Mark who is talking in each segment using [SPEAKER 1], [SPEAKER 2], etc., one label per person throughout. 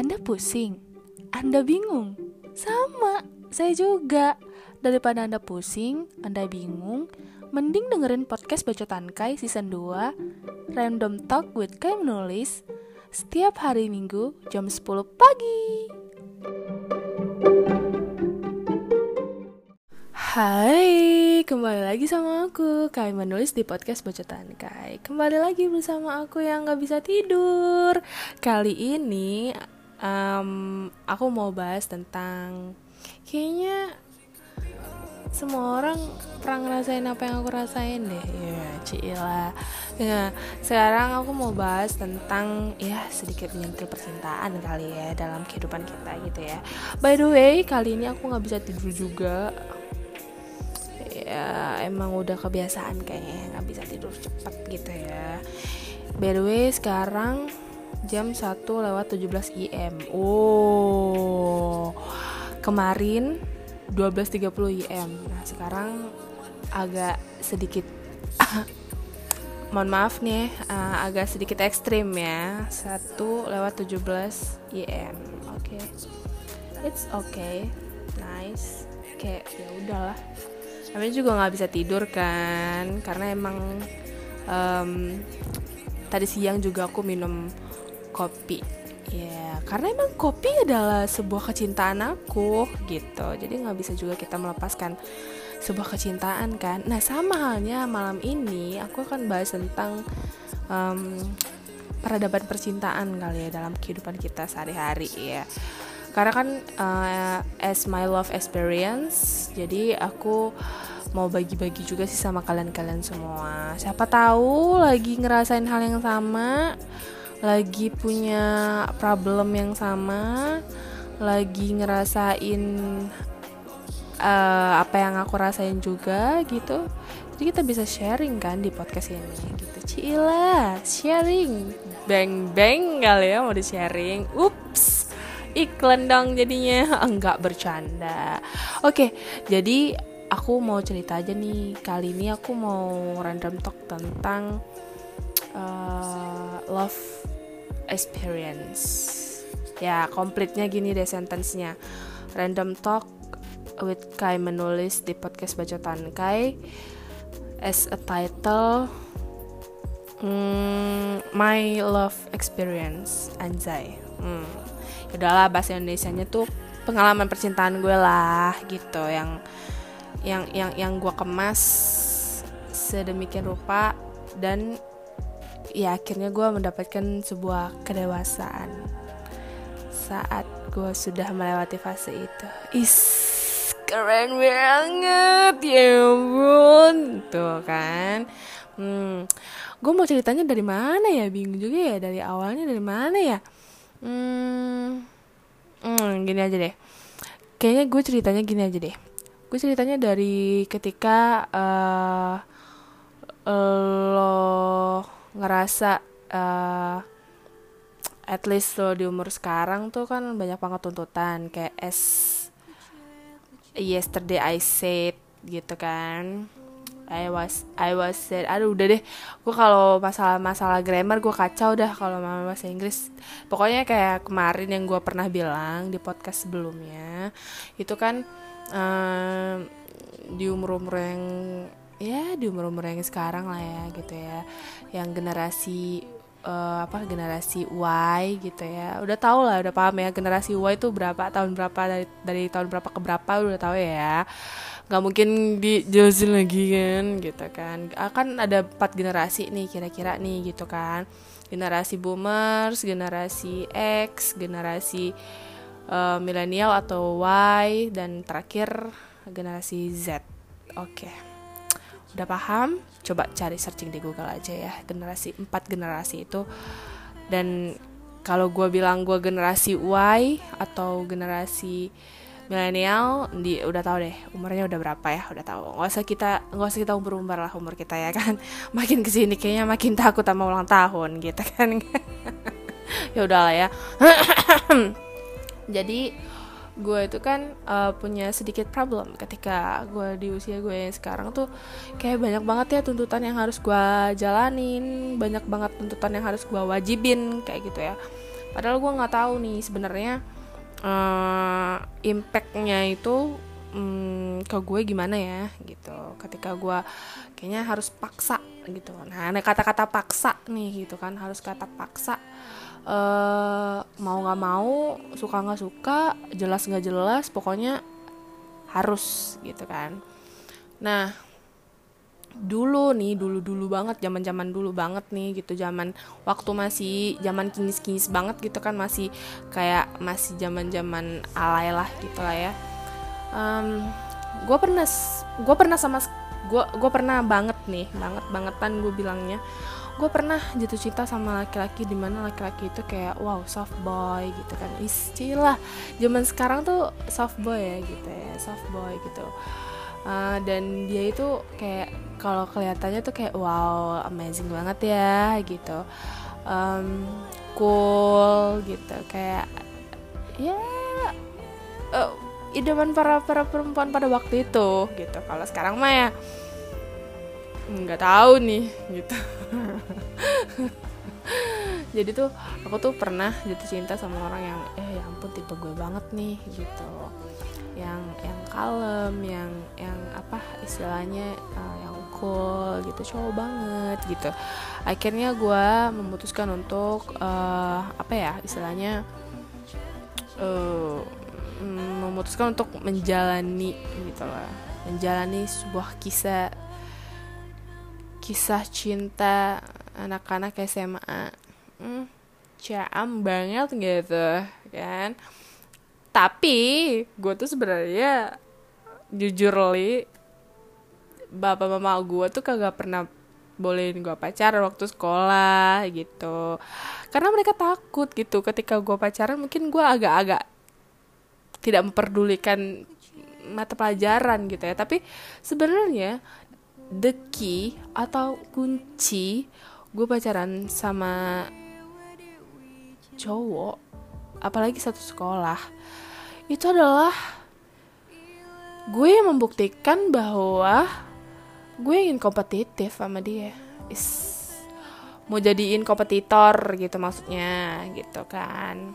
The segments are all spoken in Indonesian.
[SPEAKER 1] Anda pusing? Anda bingung? Sama, saya juga. Daripada Anda pusing, Anda bingung, mending dengerin podcast Bacotan Kai season 2 Random Talk with Kai Menulis setiap hari Minggu jam 10 pagi. Hai, kembali lagi sama aku Kai menulis di podcast Bocotan Kai Kembali lagi bersama aku yang gak bisa tidur Kali ini um, aku mau bahas tentang Kayaknya semua orang pernah ngerasain apa yang aku rasain deh. Ya cila ya sekarang aku mau bahas tentang ya sedikit menyentuh percintaan kali ya dalam kehidupan kita gitu ya. By the way kali ini aku nggak bisa tidur juga. Ya emang udah kebiasaan kayaknya nggak bisa tidur cepet gitu ya. By the way sekarang jam 1 lewat 17 IM oh. Kemarin 12.30 IM nah sekarang agak sedikit mohon maaf nih uh, agak sedikit ekstrim ya. 1 lewat 17 IM oke. Okay. it's okay. Nice. Kayak ya udahlah. Namanya juga nggak bisa tidur kan karena emang um, tadi siang juga aku minum kopi. Ya karena emang kopi adalah sebuah kecintaan aku gitu. Jadi nggak bisa juga kita melepaskan sebuah kecintaan kan? Nah sama halnya malam ini aku akan bahas tentang um, peradaban percintaan kali ya dalam kehidupan kita sehari-hari ya. Karena kan uh, as my love experience jadi aku mau bagi-bagi juga sih sama kalian-kalian semua. Siapa tahu lagi ngerasain hal yang sama lagi punya problem yang sama lagi ngerasain uh, apa yang aku rasain juga gitu. Jadi kita bisa sharing kan di podcast ini gitu. Cila sharing. Bang bang kali ya mau di sharing ups iklan dong jadinya. Enggak bercanda. Oke jadi aku mau cerita aja nih. Kali ini aku mau random talk tentang uh, love experience. Ya komplitnya gini deh sentence-nya. Random talk with Kai menulis di podcast bacotan Kai as a title mm, my love experience. Anjay. Hmm. Udahlah bahasa Indonesia nya tuh pengalaman percintaan gue lah gitu. Yang yang yang yang gue kemas sedemikian rupa dan ya akhirnya gue mendapatkan sebuah kedewasaan saat gue sudah melewati fase itu. Is keren banget ya ampun. Tuh kan. Hmm, gue mau ceritanya dari mana ya? Bingung juga ya dari awalnya dari mana ya? Hmm, hmm gini aja deh. Kayaknya gue ceritanya gini aja deh. Gue ceritanya dari ketika uh, lo ngerasa uh, at least lo di umur sekarang tuh kan banyak banget tuntutan kayak as yesterday I said gitu kan. I was I was said aduh udah deh. Gue kalau masalah masalah grammar gue kacau dah kalau mama bahasa Inggris. Pokoknya kayak kemarin yang gue pernah bilang di podcast sebelumnya itu kan um, di umur umur yang ya di umur umur yang sekarang lah ya gitu ya. Yang generasi uh, apa generasi Y gitu ya. Udah tau lah udah paham ya generasi Y itu berapa tahun berapa dari dari tahun berapa ke berapa udah tau ya. Nggak mungkin dijelasin lagi kan gitu kan. Akan ada empat generasi nih kira-kira nih gitu kan. Generasi boomers generasi X generasi uh, milenial atau Y dan terakhir generasi Z. Oke. okay. Udah paham? Coba cari searching di Google aja ya. Generasi empat generasi itu. Dan kalau gue bilang gue generasi Y atau generasi milenial di udah tahu deh umurnya udah berapa ya? Udah tahu. Nggak usah kita nggak usah kita umur umur lah umur kita ya kan. Makin ke sini kayaknya makin takut sama ulang tahun gitu kan. Ya udahlah ya. Jadi gue itu kan uh, punya sedikit problem ketika gue di usia gue yang sekarang tuh kayak banyak banget ya tuntutan yang harus gue jalanin banyak banget tuntutan yang harus gue wajibin kayak gitu ya. Padahal gue nggak tahu nih sebenarnya uh, impactnya itu um, ke gue gimana ya gitu. Ketika gue kayaknya harus paksa gitu nah ada kata-kata paksa nih gitu kan harus kata paksa uh, mau nggak mau suka nggak suka jelas nggak jelas pokoknya harus gitu kan. Nah dulu nih dulu dulu banget zaman zaman dulu banget nih gitu. Zaman waktu masih zaman kinis kinis banget gitu kan masih kayak masih zaman zaman alay lah gitu lah ya. Um, gue pernah gue pernah sama gue gue pernah banget nih banget bangetan gue bilangnya gue pernah jatuh cinta sama laki-laki di mana laki-laki itu kayak wow soft boy gitu kan. Istilah zaman sekarang tuh soft boy ya gitu ya soft boy gitu. Uh, dan dia itu kayak kalau kelihatannya tuh kayak wow amazing banget ya gitu. Um, cool gitu kayak ya uh, idaman para para perempuan pada waktu itu gitu. Kalau sekarang mah ya nggak tahu nih gitu. Jadi tuh aku tuh pernah jatuh cinta sama orang yang eh ya ampun tipe gue banget nih gitu. Yang yang kalem yang yang apa istilahnya uh, yang cool gitu cowok banget gitu. Akhirnya gue memutuskan untuk uh, apa ya istilahnya uh, memutuskan untuk menjalani gitu lah. Menjalani sebuah kisah kisah cinta anak-anak SMA hmm, caam banget gitu kan? Tapi gue tuh sebenarnya jujur li bapak mama gue tuh kagak pernah bolehin gue pacaran waktu sekolah gitu. Karena mereka takut gitu. Ketika gue pacaran mungkin gue agak-agak tidak memperdulikan mata pelajaran gitu ya. Tapi sebenarnya the key atau kunci. Gue pacaran sama cowok apalagi satu sekolah. Itu adalah gue membuktikan bahwa gue ingin kompetitif sama dia. Is, mau jadiin kompetitor gitu maksudnya gitu kan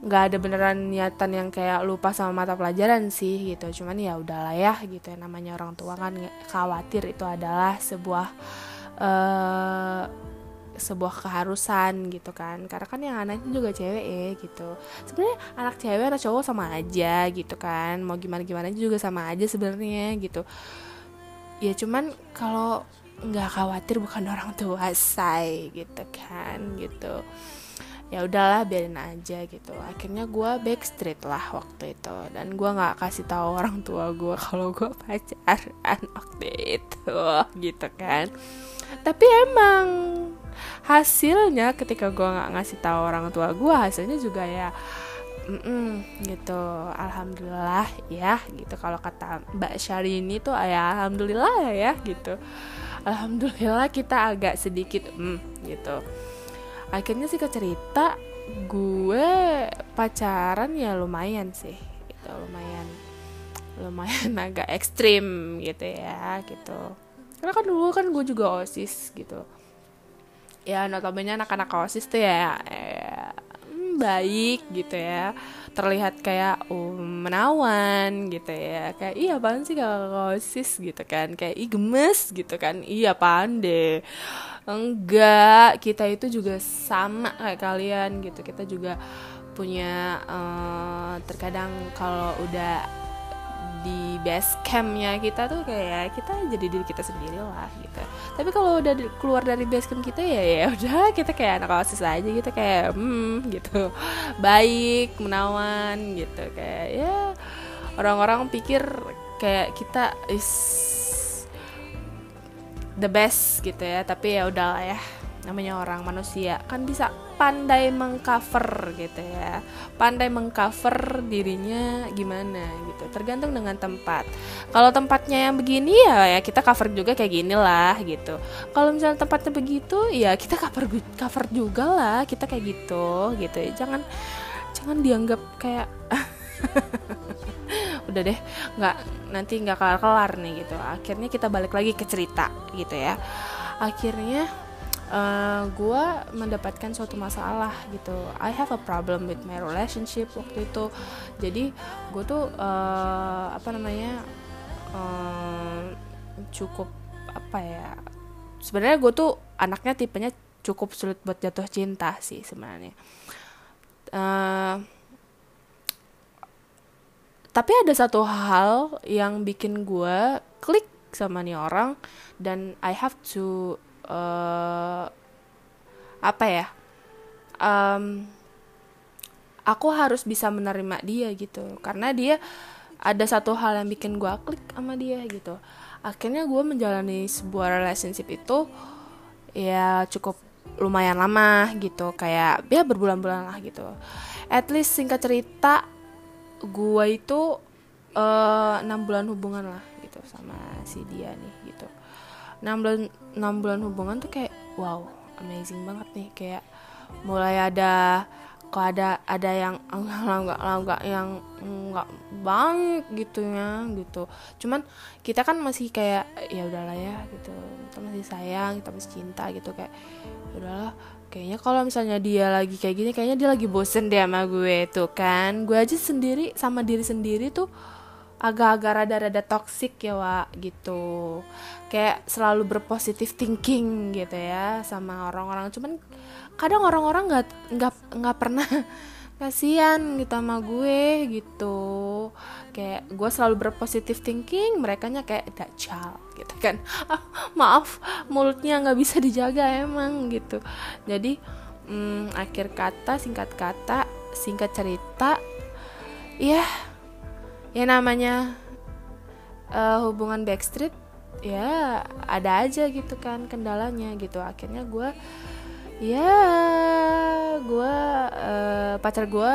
[SPEAKER 1] nggak ada beneran niatan yang kayak lupa sama mata pelajaran sih gitu. Cuman ya udahlah ya gitu ya namanya orang tua kan khawatir itu adalah sebuah uh, sebuah keharusan gitu kan. Karena kan yang anaknya juga cewek ya gitu. Sebenarnya anak cewek anak cowok sama aja gitu kan. Mau gimana gimana juga sama aja sebenarnya gitu. Ya cuman kalau nggak khawatir bukan orang tua say gitu kan gitu ya udahlah biarin aja gitu. Akhirnya gue backstreet lah waktu itu. Dan gue nggak kasih tahu orang tua gue kalau gue pacaran waktu itu gitu kan. Tapi emang hasilnya ketika gue nggak ngasih tahu orang tua gue hasilnya juga ya mm -mm, gitu. Alhamdulillah ya gitu. Kalau kata mbak Syahrini tuh ya alhamdulillah ya gitu. Alhamdulillah kita agak sedikit mm, gitu akhirnya sih ke cerita gue pacaran ya lumayan sih gitu. Lumayan lumayan agak ekstrim gitu ya gitu. Karena kan dulu kan gue juga osis gitu. Ya notabene anak-anak osis tuh ya, ya baik gitu ya terlihat kayak um, menawan gitu ya. Kayak iya apaan sih kalau osis? gitu kan. Kayak ih gemes gitu kan. Iya pandai enggak kita itu juga sama kayak kalian gitu. Kita juga punya uh, terkadang kalau udah di base campnya kita tuh kayak kita jadi diri kita sendiri lah gitu. Tapi kalau udah di, keluar dari base camp kita ya ya udah kita kayak anak osis aja gitu kayak hmm gitu. Baik menawan gitu. Kayak ya orang-orang pikir kayak kita is the best gitu ya. Tapi ya udahlah ya namanya orang manusia. Kan bisa pandai mengcover gitu ya. Pandai mengcover dirinya gimana gitu. Tergantung dengan tempat. Kalau tempatnya yang begini ya ya kita cover juga kayak gini lah gitu. Kalau misalnya tempatnya begitu ya kita cover cover juga lah kita kayak gitu gitu ya. Jangan jangan dianggap kayak udah deh nggak nanti nggak kelar kelar nih gitu. Akhirnya kita balik lagi ke cerita gitu ya. Akhirnya uh, gue mendapatkan suatu masalah gitu. I have a problem with my relationship waktu itu. Jadi gue tuh uh, apa namanya uh, cukup apa ya sebenarnya gue tuh anaknya tipenya cukup sulit buat jatuh cinta sih sebenarnya. Uh, tapi ada satu hal yang bikin gue klik sama nih orang dan I have to uh, apa ya um, aku harus bisa menerima dia gitu. Karena dia ada satu hal yang bikin gue klik sama dia gitu. Akhirnya gue menjalani sebuah relationship itu ya cukup lumayan lama gitu. Kayak ya berbulan-bulan lah gitu. At least singkat cerita gue itu eh, enam uh, bulan hubungan lah gitu sama si dia nih gitu 6 bulan 6 bulan hubungan tuh kayak wow amazing banget nih. Kayak mulai ada kok ada ada yang enggak enggak yang enggak banget gitu ya gitu. Cuman kita kan masih kayak ya udahlah ya gitu. Kita masih sayang kita masih cinta gitu. Kayak ya udahlah kayaknya kalau misalnya dia lagi kayak gini kayaknya dia lagi bosen deh sama gue tuh kan. Gue aja sendiri sama diri sendiri tuh agak-agak rada-rada toxic ya wa gitu. Kayak selalu berpositif thinking gitu ya sama orang-orang. Cuman kadang orang-orang nggak nggak nggak pernah kasihan gitu sama gue gitu. Kayak gue selalu berpositif thinking mereka nya kayak dajjal gitu kan. Ah, maaf mulutnya nggak bisa dijaga emang gitu. Jadi hmm, akhir kata singkat kata singkat cerita ya ya namanya uh, hubungan backstreet ya ada aja gitu kan kendalanya gitu. Akhirnya gue ya gue uh, pacar gue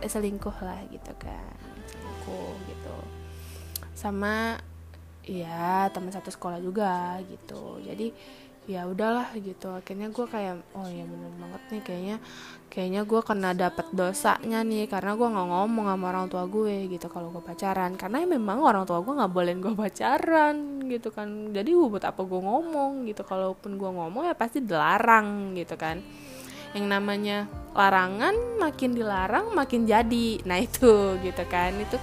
[SPEAKER 1] selingkuh lah gitu kan selingkuh gitu. Sama ya teman satu sekolah juga gitu. Jadi ya udahlah gitu. Akhirnya gue kayak oh ya bener banget nih kayaknya kayaknya gue kena dapet dosanya nih karena gue nggak ngomong sama orang tua gue gitu kalau gue pacaran. Karena ya memang orang tua gue nggak boleh gue pacaran gitu kan. Jadi buat apa gue ngomong gitu? Kalaupun gue ngomong ya pasti dilarang gitu kan. Yang namanya larangan makin dilarang makin jadi. Nah itu gitu kan. Itu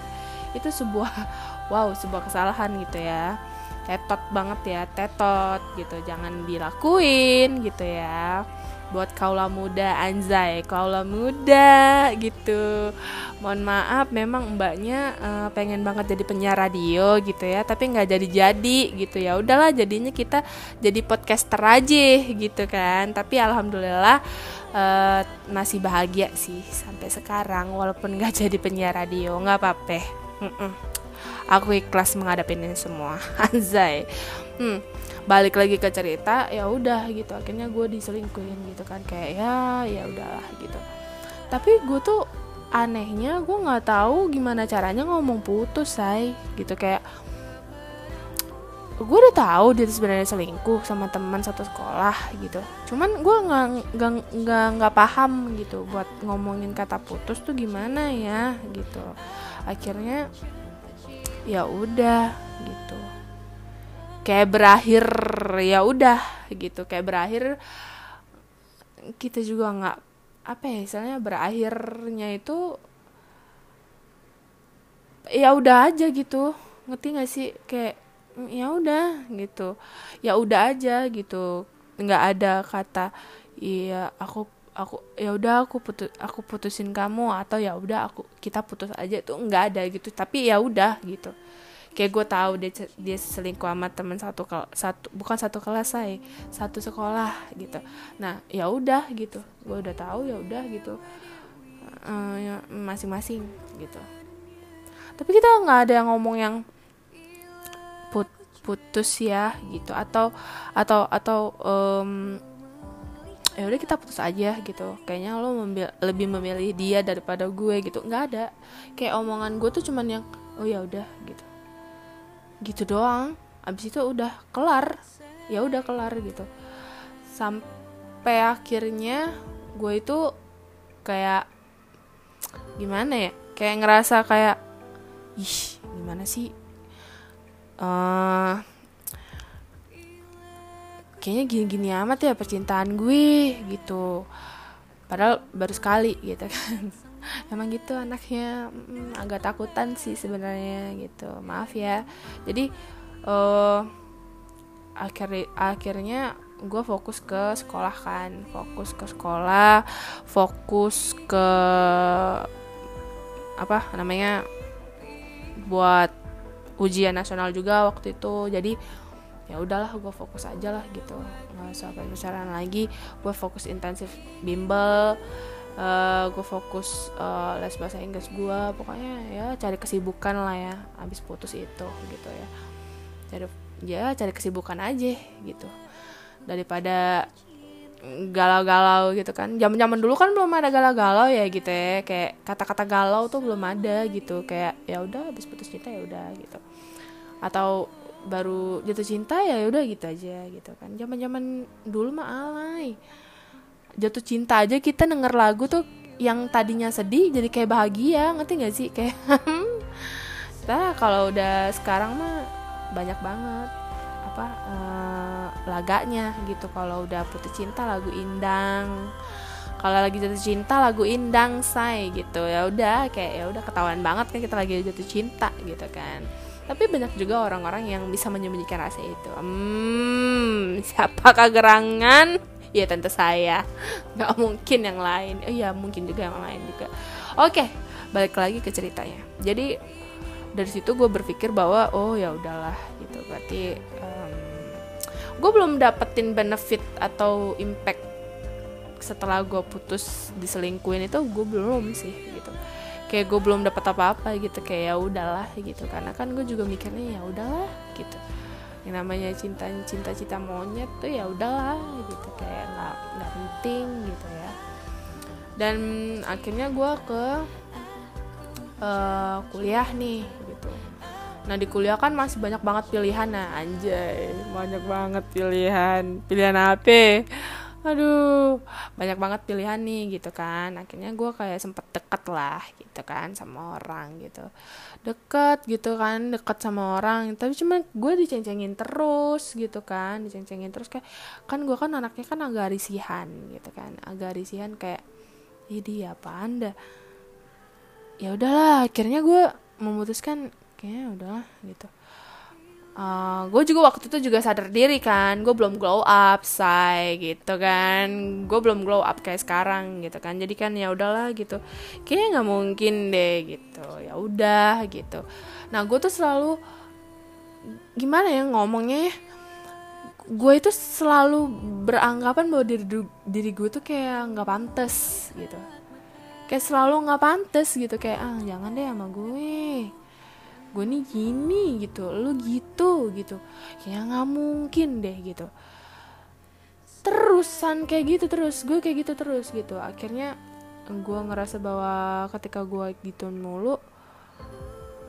[SPEAKER 1] itu sebuah wow sebuah kesalahan gitu ya. Tetot banget ya tetot gitu. Jangan dilakuin gitu ya buat kaula muda anjay. Kaula muda gitu. Mohon maaf memang mbaknya uh, pengen banget jadi penyiar radio gitu ya tapi nggak jadi jadi gitu. Ya udahlah jadinya kita jadi podcaster aja gitu kan. Tapi alhamdulillah uh, masih bahagia sih sampai sekarang walaupun nggak jadi penyiar radio nggak apa-apa. Aku ikhlas menghadapi ini semua anjay. Hmm, balik lagi ke cerita ya udah gitu. Akhirnya gue diselingkuhin gitu kan kayak ya ya udahlah gitu. Tapi gue tuh anehnya gue nggak tahu gimana caranya ngomong putus say gitu. Kayak gue udah tahu dia sebenarnya selingkuh sama teman satu sekolah gitu. Cuman gue nggak nggak nggak nggak paham gitu buat ngomongin kata putus tuh gimana ya gitu. Akhirnya ya udah gitu kayak berakhir ya udah gitu. Kayak berakhir kita juga nggak apa ya misalnya berakhirnya itu ya udah aja gitu. Ngerti gak sih? Kayak mm, ya udah gitu. Ya udah aja gitu. Nggak ada kata iya aku aku ya udah aku putus aku putusin kamu atau ya udah aku kita putus aja tuh nggak ada gitu. Tapi ya udah gitu kayak gue tahu dia dia selingkuh sama temen satu satu bukan satu kelas saya satu sekolah gitu. Nah ya udah gitu. Gue udah tahu ya udah gitu. Uh, ya, masing-masing gitu. Tapi kita nggak ada yang ngomong yang put putus ya gitu. Atau atau atau um, ya udah kita putus aja gitu. Kayaknya lo membil lebih memilih dia daripada gue gitu. Nggak ada. Kayak omongan gue tuh cuman yang oh ya udah gitu gitu doang. Abis itu udah kelar. Ya udah kelar gitu. Sampai akhirnya gue itu kayak gimana ya? Kayak ngerasa kayak ih gimana sih? Uh, kayaknya gini-gini amat ya percintaan gue gitu. Padahal baru sekali gitu kan emang gitu anaknya mm, agak takutan sih sebenarnya gitu. Maaf ya. Jadi uh, akhir akhirnya gue fokus ke sekolah kan. Fokus ke sekolah fokus ke apa namanya buat ujian nasional juga waktu itu. Jadi ya udahlah gue fokus aja lah gitu. Nggak usah pacaran lagi. Gue fokus intensif bimbel uh, eh, gue fokus uh, les bahasa Inggris gue pokoknya ya cari kesibukan lah ya abis putus itu gitu ya. Cari ya cari kesibukan aja gitu. Daripada galau-galau gitu kan. Zaman-zaman dulu kan belum ada galau-galau ya gitu ya. Kayak kata-kata galau tuh belum ada gitu. Kayak ya udah habis putus cinta ya udah gitu. Atau baru jatuh cinta ya udah gitu aja gitu kan. Zaman zaman dulu mah alay jatuh cinta aja kita denger lagu tuh yang tadinya sedih jadi kayak bahagia ngerti gak sih? Kayak nah kalau udah sekarang mah banyak banget apa uh, laganya gitu. Kalau udah putus cinta lagu indang. Kalau lagi jatuh cinta lagu indang say gitu. Ya udah kayak ya udah ketahuan banget kan kita lagi jatuh cinta gitu kan. Tapi banyak juga orang-orang yang bisa menyembunyikan rasa itu. Hmm siapa gerangan ya tentu saya. Nggak mungkin yang lain. Oh ya mungkin juga yang lain juga. Oke balik lagi ke ceritanya. Jadi dari situ gue berpikir bahwa oh ya udahlah gitu. Berarti um, gue belum dapetin benefit atau impact setelah gue putus diselingkuin itu gue belum sih gitu. Kayak gue belum dapat apa-apa gitu kayak ya udahlah gitu. Karena kan gue juga mikirnya ya udahlah gitu yang namanya cinta cinta cinta monyet tuh ya udahlah gitu. Kayak nggak nggak penting gitu ya. Dan akhirnya gue ke uh, kuliah nih gitu. Nah di kuliah kan masih banyak banget pilihan nah anjay. Banyak banget pilihan. Pilihan apa aduh banyak banget pilihan nih gitu kan. Akhirnya gue kayak sempet deket lah gitu kan sama orang gitu. Deket gitu kan deket sama orang. Tapi cuma gue diceng-cengin terus gitu kan diceng-cengin terus. Kayak kan gue kan anaknya kan agak risihan gitu kan. Agak risihan kayak ini apa anda ya udahlah akhirnya gue memutuskan kayaknya udahlah gitu uh, eh, gue juga waktu itu juga sadar diri kan gue belum glow up say gitu kan. Gue belum glow up kayak sekarang gitu kan. Jadi kan ya udahlah gitu. Kayaknya nggak mungkin deh gitu. Ya udah gitu. Nah gue tuh selalu gimana ya ngomongnya ya gue itu selalu beranggapan bahwa diri diri gue tuh kayak nggak pantas gitu. Kayak selalu nggak pantas gitu. Kayak ah jangan deh sama gue gue nih gini gitu lu gitu gitu. Ya nggak mungkin deh gitu. Terusan kayak gitu terus gue kayak gitu terus gitu. Akhirnya gue ngerasa bahwa ketika gue gitu mulu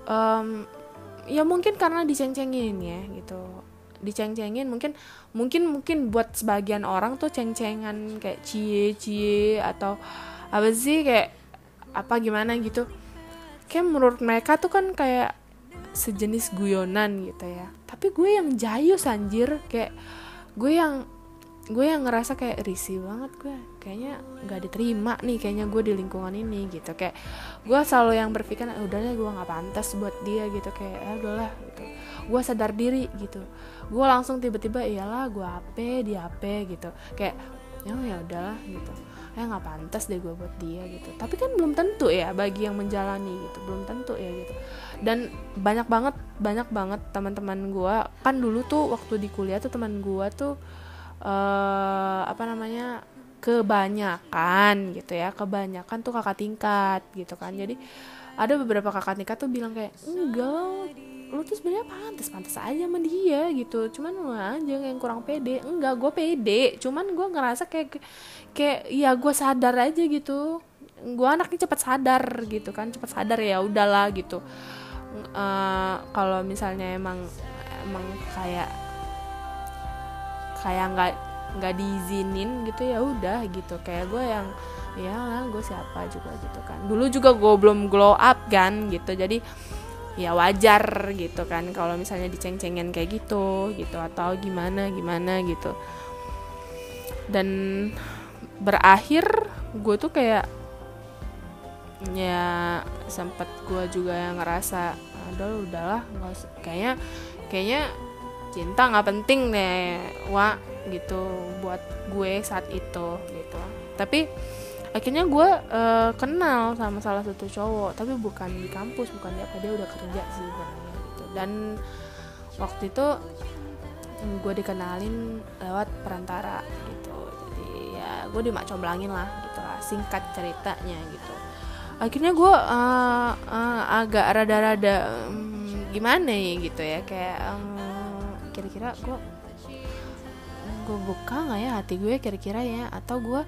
[SPEAKER 1] um, ya mungkin karena diceng-cengin ya gitu. Diceng-cengin mungkin mungkin mungkin buat sebagian orang tuh ceng-cengan kayak cie cie atau apa sih kayak apa gimana gitu. Kayak menurut mereka tuh kan kayak sejenis guyonan gitu ya. Tapi gue yang jayus anjir. Kayak gue yang gue yang ngerasa kayak risih banget gue. Kayaknya nggak diterima nih kayaknya gue di lingkungan ini gitu. Kayak gue selalu yang berpikir ah, udahlah gue nggak pantas buat dia gitu. Kayak ya udahlah gitu. Gue sadar diri gitu. Gue langsung tiba-tiba iyalah gue ape dia ape gitu. Kayak ya ya udahlah gitu ya nggak pantas deh gue buat dia gitu. Tapi kan belum tentu ya bagi yang menjalani gitu belum tentu ya gitu. Dan banyak banget banyak banget teman-teman gue kan dulu tuh waktu di kuliah tuh teman gue tuh uh, apa namanya kebanyakan gitu ya kebanyakan tuh kakak tingkat gitu kan. Jadi ada beberapa kakak tingkat tuh bilang kayak enggak lu tuh sebenarnya pantas pantas aja sama dia gitu. Cuman lu aja yang kurang pede. Enggak gue pede. Cuman gue ngerasa kayak kayak ya gue sadar aja gitu. Gue anaknya cepet sadar gitu kan. Cepet sadar ya udahlah gitu. Uh, kalau misalnya emang emang kayak kayak nggak nggak diizinin gitu ya udah gitu. Kayak gue yang ya gue siapa juga gitu kan. Dulu juga gue belum glow up kan gitu. Jadi ya wajar gitu kan kalau misalnya diceng-cengin kayak gitu gitu. Atau gimana gimana gitu. Dan berakhir gue tuh kayak ya sempet gue juga yang ngerasa aduh udahlah nggak kayaknya kayaknya cinta nggak penting deh wa gitu buat gue saat itu gitu. Tapi akhirnya gue uh, kenal sama salah satu cowok tapi bukan di kampus bukan di apa dia udah kerja sih sebenarnya gitu. Dan waktu itu gue dikenalin lewat perantara gitu ya gue dimakcoblangin lah gitu lah singkat ceritanya gitu. Akhirnya gue uh, uh, agak rada-rada um, gimana ya gitu ya kayak um, kira-kira gue gue buka nggak ya hati gue kira-kira ya atau gue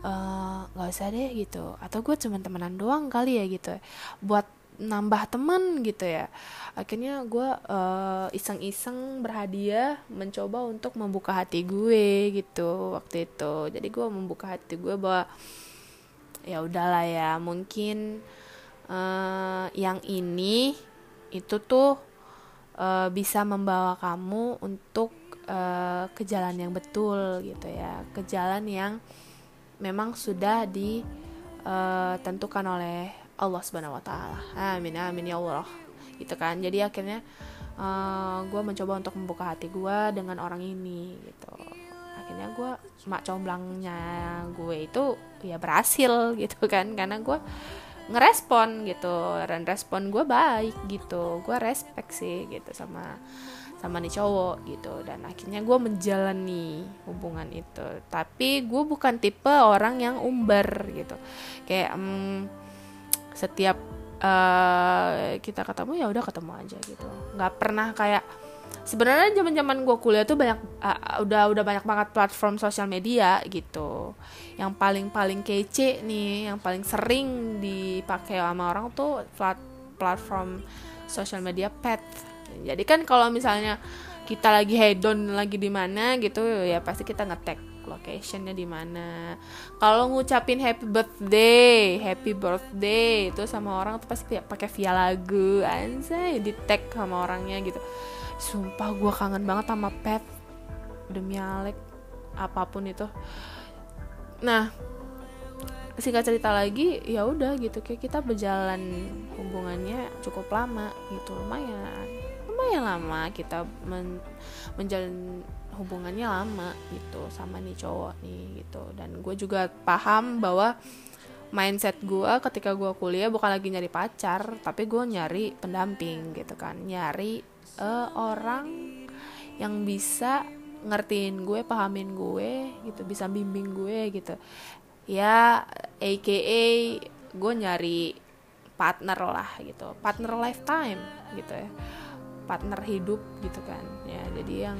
[SPEAKER 1] eh, nggak uh, usah deh gitu. Atau gue cuma temenan doang kali ya gitu. Buat nambah teman gitu ya. Akhirnya gue uh, iseng-iseng berhadiah mencoba untuk membuka hati gue gitu waktu itu. Jadi gue membuka hati gue bahwa ya udahlah ya mungkin uh, yang ini itu tuh uh, bisa membawa kamu untuk uh, ke jalan yang betul gitu ya. Ke jalan yang memang sudah ditentukan oleh Allah Subhanahu Wa Taala. Amin amin ya Allah. Gitu kan. Jadi akhirnya uh, gue mencoba untuk membuka hati gue dengan orang ini gitu. Akhirnya gue mak comblangnya gue itu ya berhasil gitu kan. Karena gue ngerespon gitu. Dan respon gue baik gitu. Gue respect sih gitu sama sama nih cowok gitu. Dan akhirnya gue menjalani hubungan itu. Tapi gue bukan tipe orang yang umbar gitu. Kayak um, setiap uh, kita ketemu ya udah ketemu aja gitu. Nggak pernah kayak sebenarnya zaman zaman gue kuliah tuh banyak uh, udah udah banyak banget platform sosial media gitu. Yang paling paling kece nih yang paling sering dipakai sama orang tuh plat platform sosial media pet jadi kan kalau misalnya kita lagi hedon lagi di mana gitu ya pasti kita ngetek locationnya di mana. Kalau ngucapin happy birthday happy birthday itu sama orang tuh pasti pakai via lagu anjay di tag sama orangnya gitu. Sumpah gue kangen banget sama pet demi Alek apa pun itu. Nah singkat cerita lagi ya udah gitu. Kayak kita berjalan hubungannya cukup lama gitu lumayan lumayan lama kita men menjalin hubungannya lama gitu sama nih cowok nih gitu. Dan gue juga paham bahwa mindset gue ketika gue kuliah bukan lagi nyari pacar tapi gue nyari pendamping gitu kan. Nyari uh, orang yang bisa ngertiin gue pahamin gue gitu bisa bimbing gue gitu. Ya aka gue nyari partner lah gitu. Partner lifetime gitu ya. Partner hidup gitu kan. Ya jadi yang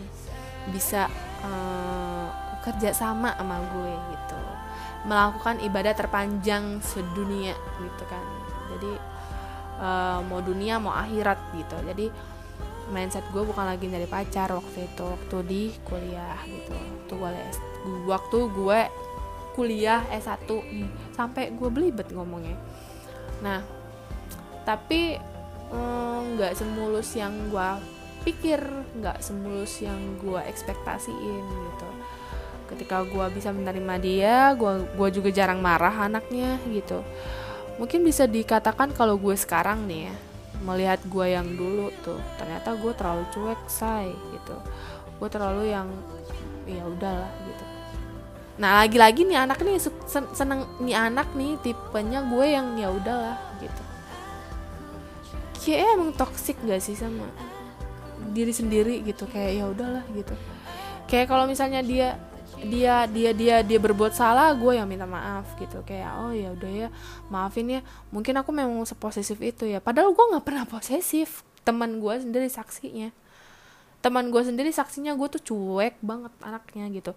[SPEAKER 1] bisa uh, kerja sama sama gue gitu. Melakukan ibadah terpanjang sedunia gitu kan. Jadi uh, mau dunia mau akhirat gitu. Jadi mindset gue bukan lagi nyari pacar waktu itu waktu di kuliah gitu. Waktu gue waktu gue kuliah S1 nih sampai gue belibet ngomongnya. Nah tapi eh, nggak mm, semulus yang gue pikir nggak semulus yang gue ekspektasiin gitu. Ketika gue bisa menerima dia gue gue juga jarang marah anaknya gitu. Mungkin bisa dikatakan kalau gue sekarang nih ya melihat gue yang dulu tuh ternyata gue terlalu cuek say gitu. Gue terlalu yang ya udahlah gitu. Nah lagi-lagi nih anak nih seneng nih anak nih tipenya gue yang ya udahlah gitu. Kayak emang toxic gak sih sama diri sendiri gitu kayak ya udahlah gitu. Kayak kalau misalnya dia dia dia dia dia berbuat salah gue yang minta maaf gitu. Kayak oh ya udah ya maafin ya. Mungkin aku memang seposesif itu ya. Padahal gue nggak pernah posesif. Teman gue sendiri saksinya. Teman gue sendiri saksinya gue tuh cuek banget anaknya gitu.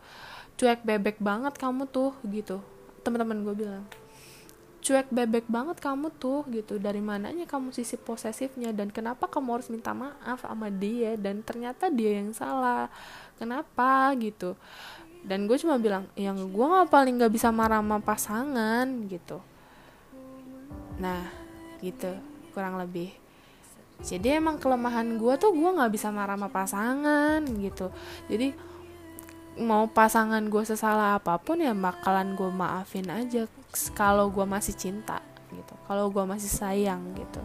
[SPEAKER 1] Cuek bebek banget kamu tuh gitu. Teman-teman gue bilang cuek bebek banget kamu tuh gitu. Dari mananya kamu sisi posesifnya dan kenapa kamu harus minta maaf sama dia dan ternyata dia yang salah. Kenapa gitu. Dan gue cuma bilang yang gue nggak paling nggak bisa marah sama pasangan gitu. Nah gitu kurang lebih. Jadi emang kelemahan gue tuh gue nggak bisa marah sama pasangan gitu. Jadi mau pasangan gue sesalah apa pun ya bakalan gue maafin aja kalau gue masih cinta gitu kalau gue masih sayang gitu.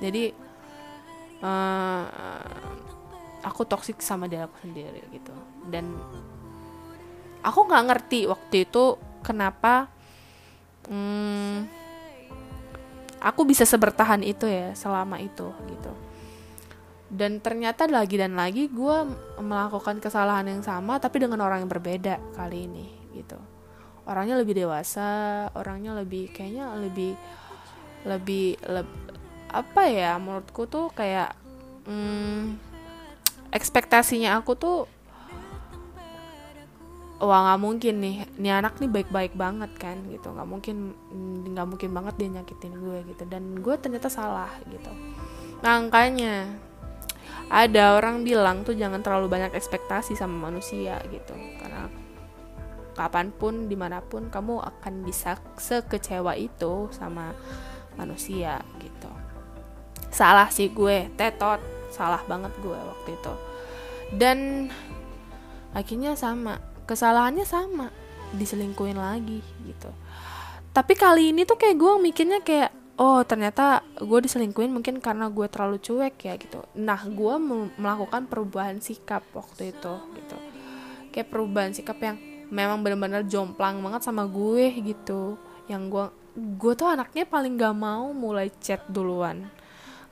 [SPEAKER 1] Jadi uh, aku toksik sama diri aku sendiri gitu. Dan aku nggak ngerti waktu itu kenapa hmm, aku bisa sebertahan itu ya selama itu gitu dan ternyata lagi dan lagi gue melakukan kesalahan yang sama tapi dengan orang yang berbeda kali ini gitu. Orangnya lebih dewasa orangnya lebih kayaknya lebih lebih leb, apa ya menurutku tuh kayak hmm, ekspektasinya aku tuh wah nggak mungkin nih nih anak nih baik-baik banget kan gitu. Nggak mungkin nggak mungkin banget dia nyakitin gue gitu. Dan gue ternyata salah gitu. Makanya ada orang bilang tuh jangan terlalu banyak ekspektasi sama manusia gitu. Karena kapan pun di mana pun kamu akan bisa sekecewa itu sama manusia gitu. Salah sih gue tetot. Salah banget gue waktu itu. Dan akhirnya sama. Kesalahannya sama. Diselingkuin lagi gitu. Tapi kali ini tuh kayak gue mikirnya kayak oh ternyata gue diselingkuin mungkin karena gue terlalu cuek ya gitu. Nah gue melakukan perubahan sikap waktu itu gitu. Kayak perubahan sikap yang memang benar-benar jomplang banget sama gue gitu. Yang gue gue tuh anaknya paling gak mau mulai chat duluan.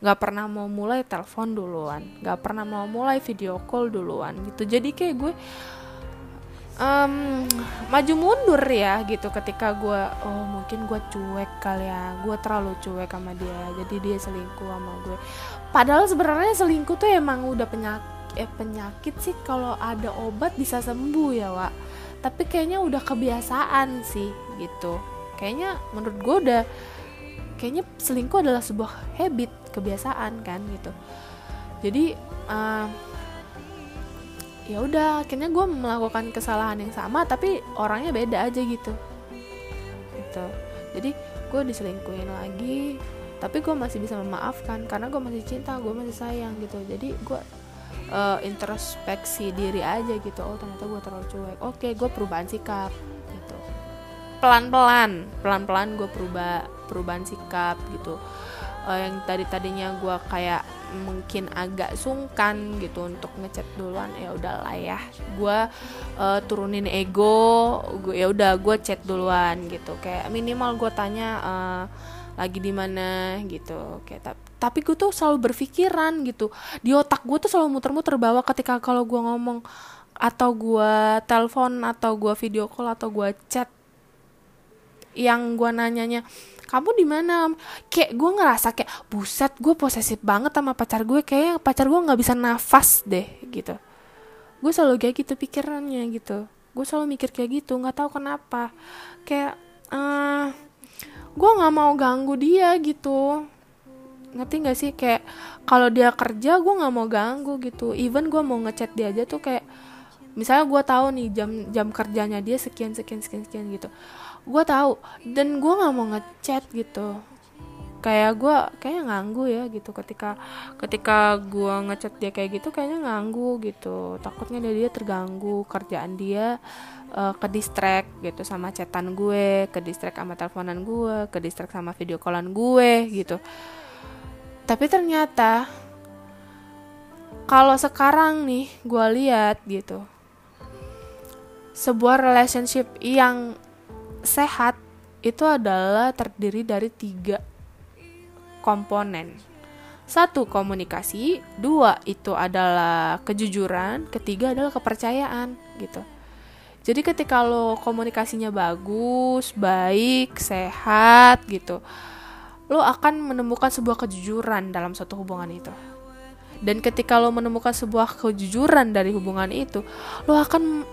[SPEAKER 1] Gak pernah mau mulai telepon duluan. Gak pernah mau mulai video call duluan gitu. Jadi kayak gue um, maju mundur ya gitu. Ketika gue oh mungkin gue cuek kali ya. Gue terlalu cuek sama dia jadi dia selingkuh sama gue. Padahal sebenarnya selingkuh tuh emang udah penyakit eh, penyakit sih. Kalau ada obat bisa sembuh ya Wak. Tapi kayaknya udah kebiasaan sih gitu. Kayaknya menurut gue udah kayaknya selingkuh adalah sebuah habit kebiasaan kan gitu. Jadi uh, ya udah akhirnya gue melakukan kesalahan yang sama tapi orangnya beda aja gitu. Gitu. Jadi gue diselingkuhin lagi tapi gue masih bisa memaafkan karena gue masih cinta gue masih sayang gitu. Jadi gue uh, introspeksi diri aja gitu. Oh ternyata gue terlalu cuek. Oke gue perubahan sikap gitu. Pelan pelan pelan pelan gue perubah perubahan sikap gitu uh, yang tadi tadinya gue kayak mungkin agak sungkan gitu untuk ngechat duluan ya udahlah ya. Gue uh, turunin ego gue ya udah gue chat duluan gitu. Kayak minimal gue tanya uh, lagi di mana gitu. Kayak tapi gue tuh selalu berpikiran gitu. Di otak gue tuh selalu muter-muter bahwa ketika kalau gue ngomong atau gue telepon atau gue video call atau gue chat yang gue nanyanya kamu di mana? Kayak gue ngerasa kayak buset gue posesif banget sama pacar gue kayak pacar gue nggak bisa nafas deh gitu. Gue selalu kayak gitu pikirannya gitu. Gue selalu mikir kayak gitu nggak tahu kenapa. Kayak uh, gue nggak mau ganggu dia gitu. Ngerti gak sih? Kayak kalau dia kerja gue nggak mau ganggu gitu. Even gue mau ngechat dia aja tuh kayak misalnya gue tahu nih jam jam kerjanya dia sekian sekian sekian sekian gitu gue tahu. Dan gue nggak mau ngechat gitu. Kayak gue kayaknya nganggu ya gitu. Ketika ketika gue ngechat dia kayak gitu kayaknya nganggu gitu. Takutnya dia dia terganggu. Kerjaan dia uh, ke distract gitu sama chatan gue ke distract sama teleponan gue ke distract sama video callan gue gitu. Tapi ternyata kalau sekarang nih gue lihat gitu sebuah relationship yang sehat itu adalah terdiri dari tiga komponen. Satu komunikasi, dua itu adalah kejujuran, ketiga adalah kepercayaan gitu. Jadi ketika lo komunikasinya bagus, baik, sehat gitu, lo akan menemukan sebuah kejujuran dalam satu hubungan itu. Dan ketika lo menemukan sebuah kejujuran dari hubungan itu, lo akan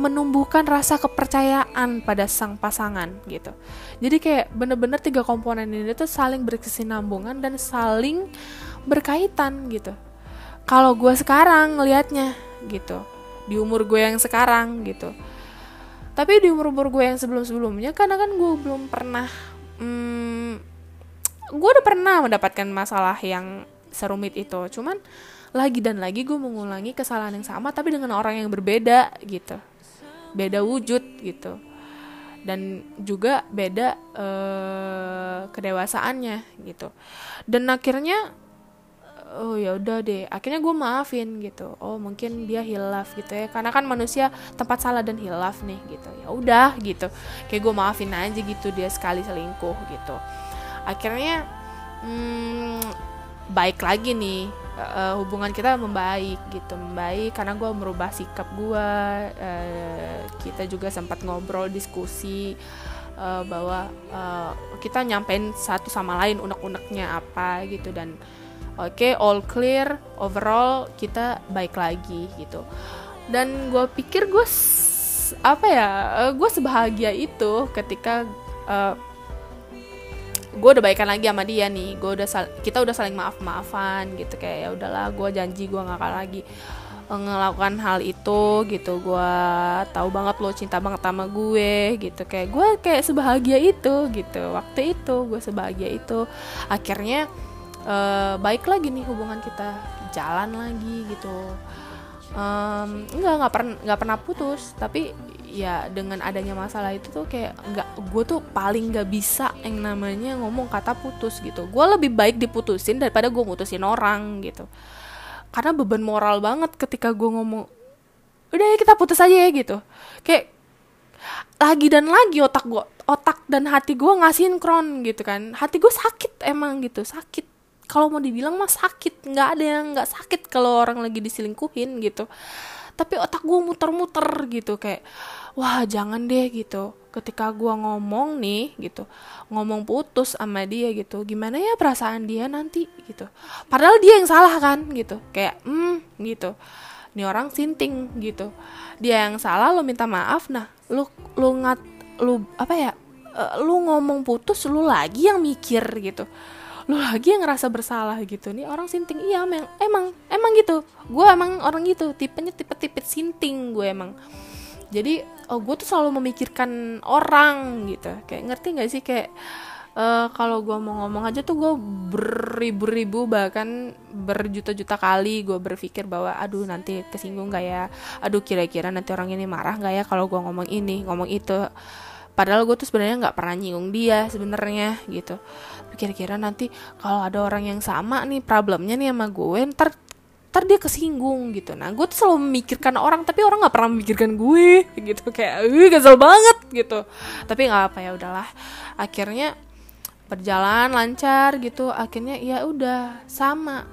[SPEAKER 1] menumbuhkan rasa kepercayaan pada sang pasangan gitu. Jadi kayak bener-bener tiga komponen ini tuh saling berkesinambungan dan saling berkaitan gitu. Kalau gue sekarang ngelihatnya gitu, di umur gue yang sekarang gitu. Tapi di umur-umur gue yang sebelum-sebelumnya karena kan gue belum pernah hmm, gue udah pernah mendapatkan masalah yang serumit itu. Cuman lagi dan lagi gue mengulangi kesalahan yang sama tapi dengan orang yang berbeda gitu beda wujud gitu. Dan juga beda uh, kedewasaannya gitu. Dan akhirnya oh ya udah deh akhirnya gue maafin gitu. Oh mungkin dia hilaf gitu ya. Karena kan manusia tempat salah dan hilaf nih gitu. Ya udah gitu. Kayak gue maafin aja gitu dia sekali selingkuh gitu. Akhirnya hmm, baik lagi nih uh, hubungan kita membaik gitu membaik karena gue merubah sikap gue uh, kita juga sempat ngobrol diskusi uh, bahwa uh, kita nyampein satu sama lain unek-uneknya apa gitu dan oke okay, all clear overall kita baik lagi gitu. Dan gue pikir gue apa ya uh, gue sebahagia itu ketika uh, gue udah baikan lagi sama dia nih. Gue udah kita udah saling maaf maafan gitu kayak ya udahlah gue janji gue gak akan lagi uh, ngelakukan hal itu gitu. Gue tahu banget lo cinta banget sama gue gitu. Kayak gue kayak sebahagia itu gitu. Waktu itu gue sebahagia itu. Akhirnya uh, baik lagi nih hubungan kita jalan lagi gitu. Um, nggak nggak pernah nggak pernah putus. Tapi ya dengan adanya masalah itu tuh kayak nggak gue tuh paling nggak bisa yang namanya ngomong kata putus gitu. Gue lebih baik diputusin daripada gue mutusin orang gitu. Karena beban moral banget ketika gue ngomong udah ya kita putus aja ya gitu. Kayak lagi dan lagi otak gue otak dan hati gue nggak sinkron gitu kan. Hati gue sakit emang gitu sakit. Kalau mau dibilang mah sakit nggak ada yang nggak sakit kalau orang lagi diselingkuhin gitu. Tapi otak gue muter-muter gitu kayak wah jangan deh gitu. Ketika gue ngomong nih gitu ngomong putus sama dia gitu gimana ya perasaan dia nanti gitu. Padahal dia yang salah kan gitu. Kayak hmm gitu. Ini orang sinting gitu. Dia yang salah lo minta maaf. Nah lu lu ngat lu apa ya uh, lu ngomong putus lu lagi yang mikir gitu. Lu lagi yang ngerasa bersalah gitu. Nih orang sinting. Iya emang emang emang gitu. Gue emang orang gitu tipenya tipe-tipe sinting gue emang jadi oh gue tuh selalu memikirkan orang gitu. Kayak ngerti nggak sih? Kayak uh, kalau gue mau ngomong aja tuh gue beribu-ribu bahkan berjuta-juta kali gue berpikir bahwa aduh nanti kesinggung gak ya? Aduh kira-kira nanti orang ini marah gak ya kalau gue ngomong ini ngomong itu? Padahal gue tuh sebenarnya nggak pernah nyinggung dia sebenarnya gitu. Kira-kira nanti kalau ada orang yang sama nih problemnya nih sama gue ntar ntar dia kesinggung gitu. Nah gue tuh selalu memikirkan orang tapi orang nggak pernah memikirkan gue gitu. Kayak gue kesel banget gitu. Tapi nggak apa ya udahlah. Akhirnya berjalan lancar gitu. Akhirnya ya udah sama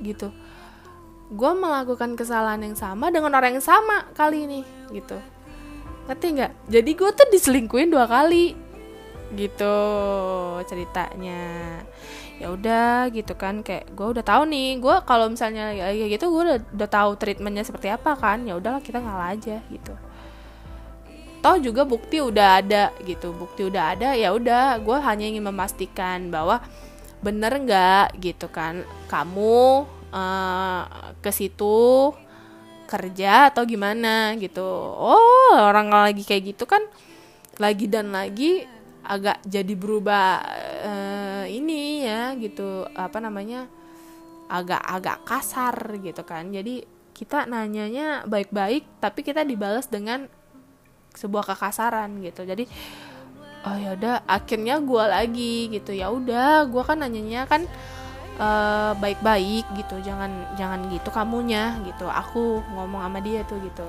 [SPEAKER 1] gitu. Gue melakukan kesalahan yang sama dengan orang yang sama kali ini gitu. Ngerti nggak? Jadi gue tuh diselingkuin dua kali gitu ceritanya ya udah gitu kan kayak gue udah tahu nih gue kalau misalnya ya, ya gitu gue udah, udah tahu treatmentnya seperti apa kan ya udahlah kita ngalah aja gitu. Toh juga bukti udah ada gitu bukti udah ada ya udah gue hanya ingin memastikan bahwa bener nggak gitu kan kamu uh, ke situ kerja atau gimana gitu. Oh orang lagi kayak gitu kan lagi dan lagi agak jadi berubah uh, ini ya gitu. Apa namanya? Agak-agak kasar gitu kan. Jadi kita nanyanya baik-baik tapi kita dibalas dengan sebuah kekasaran gitu. Jadi oh ya udah akhirnya gue lagi gitu. Ya udah gue kan nanyanya kan eh, baik-baik gitu. Jangan jangan gitu kamunya gitu. Aku ngomong sama dia tuh gitu.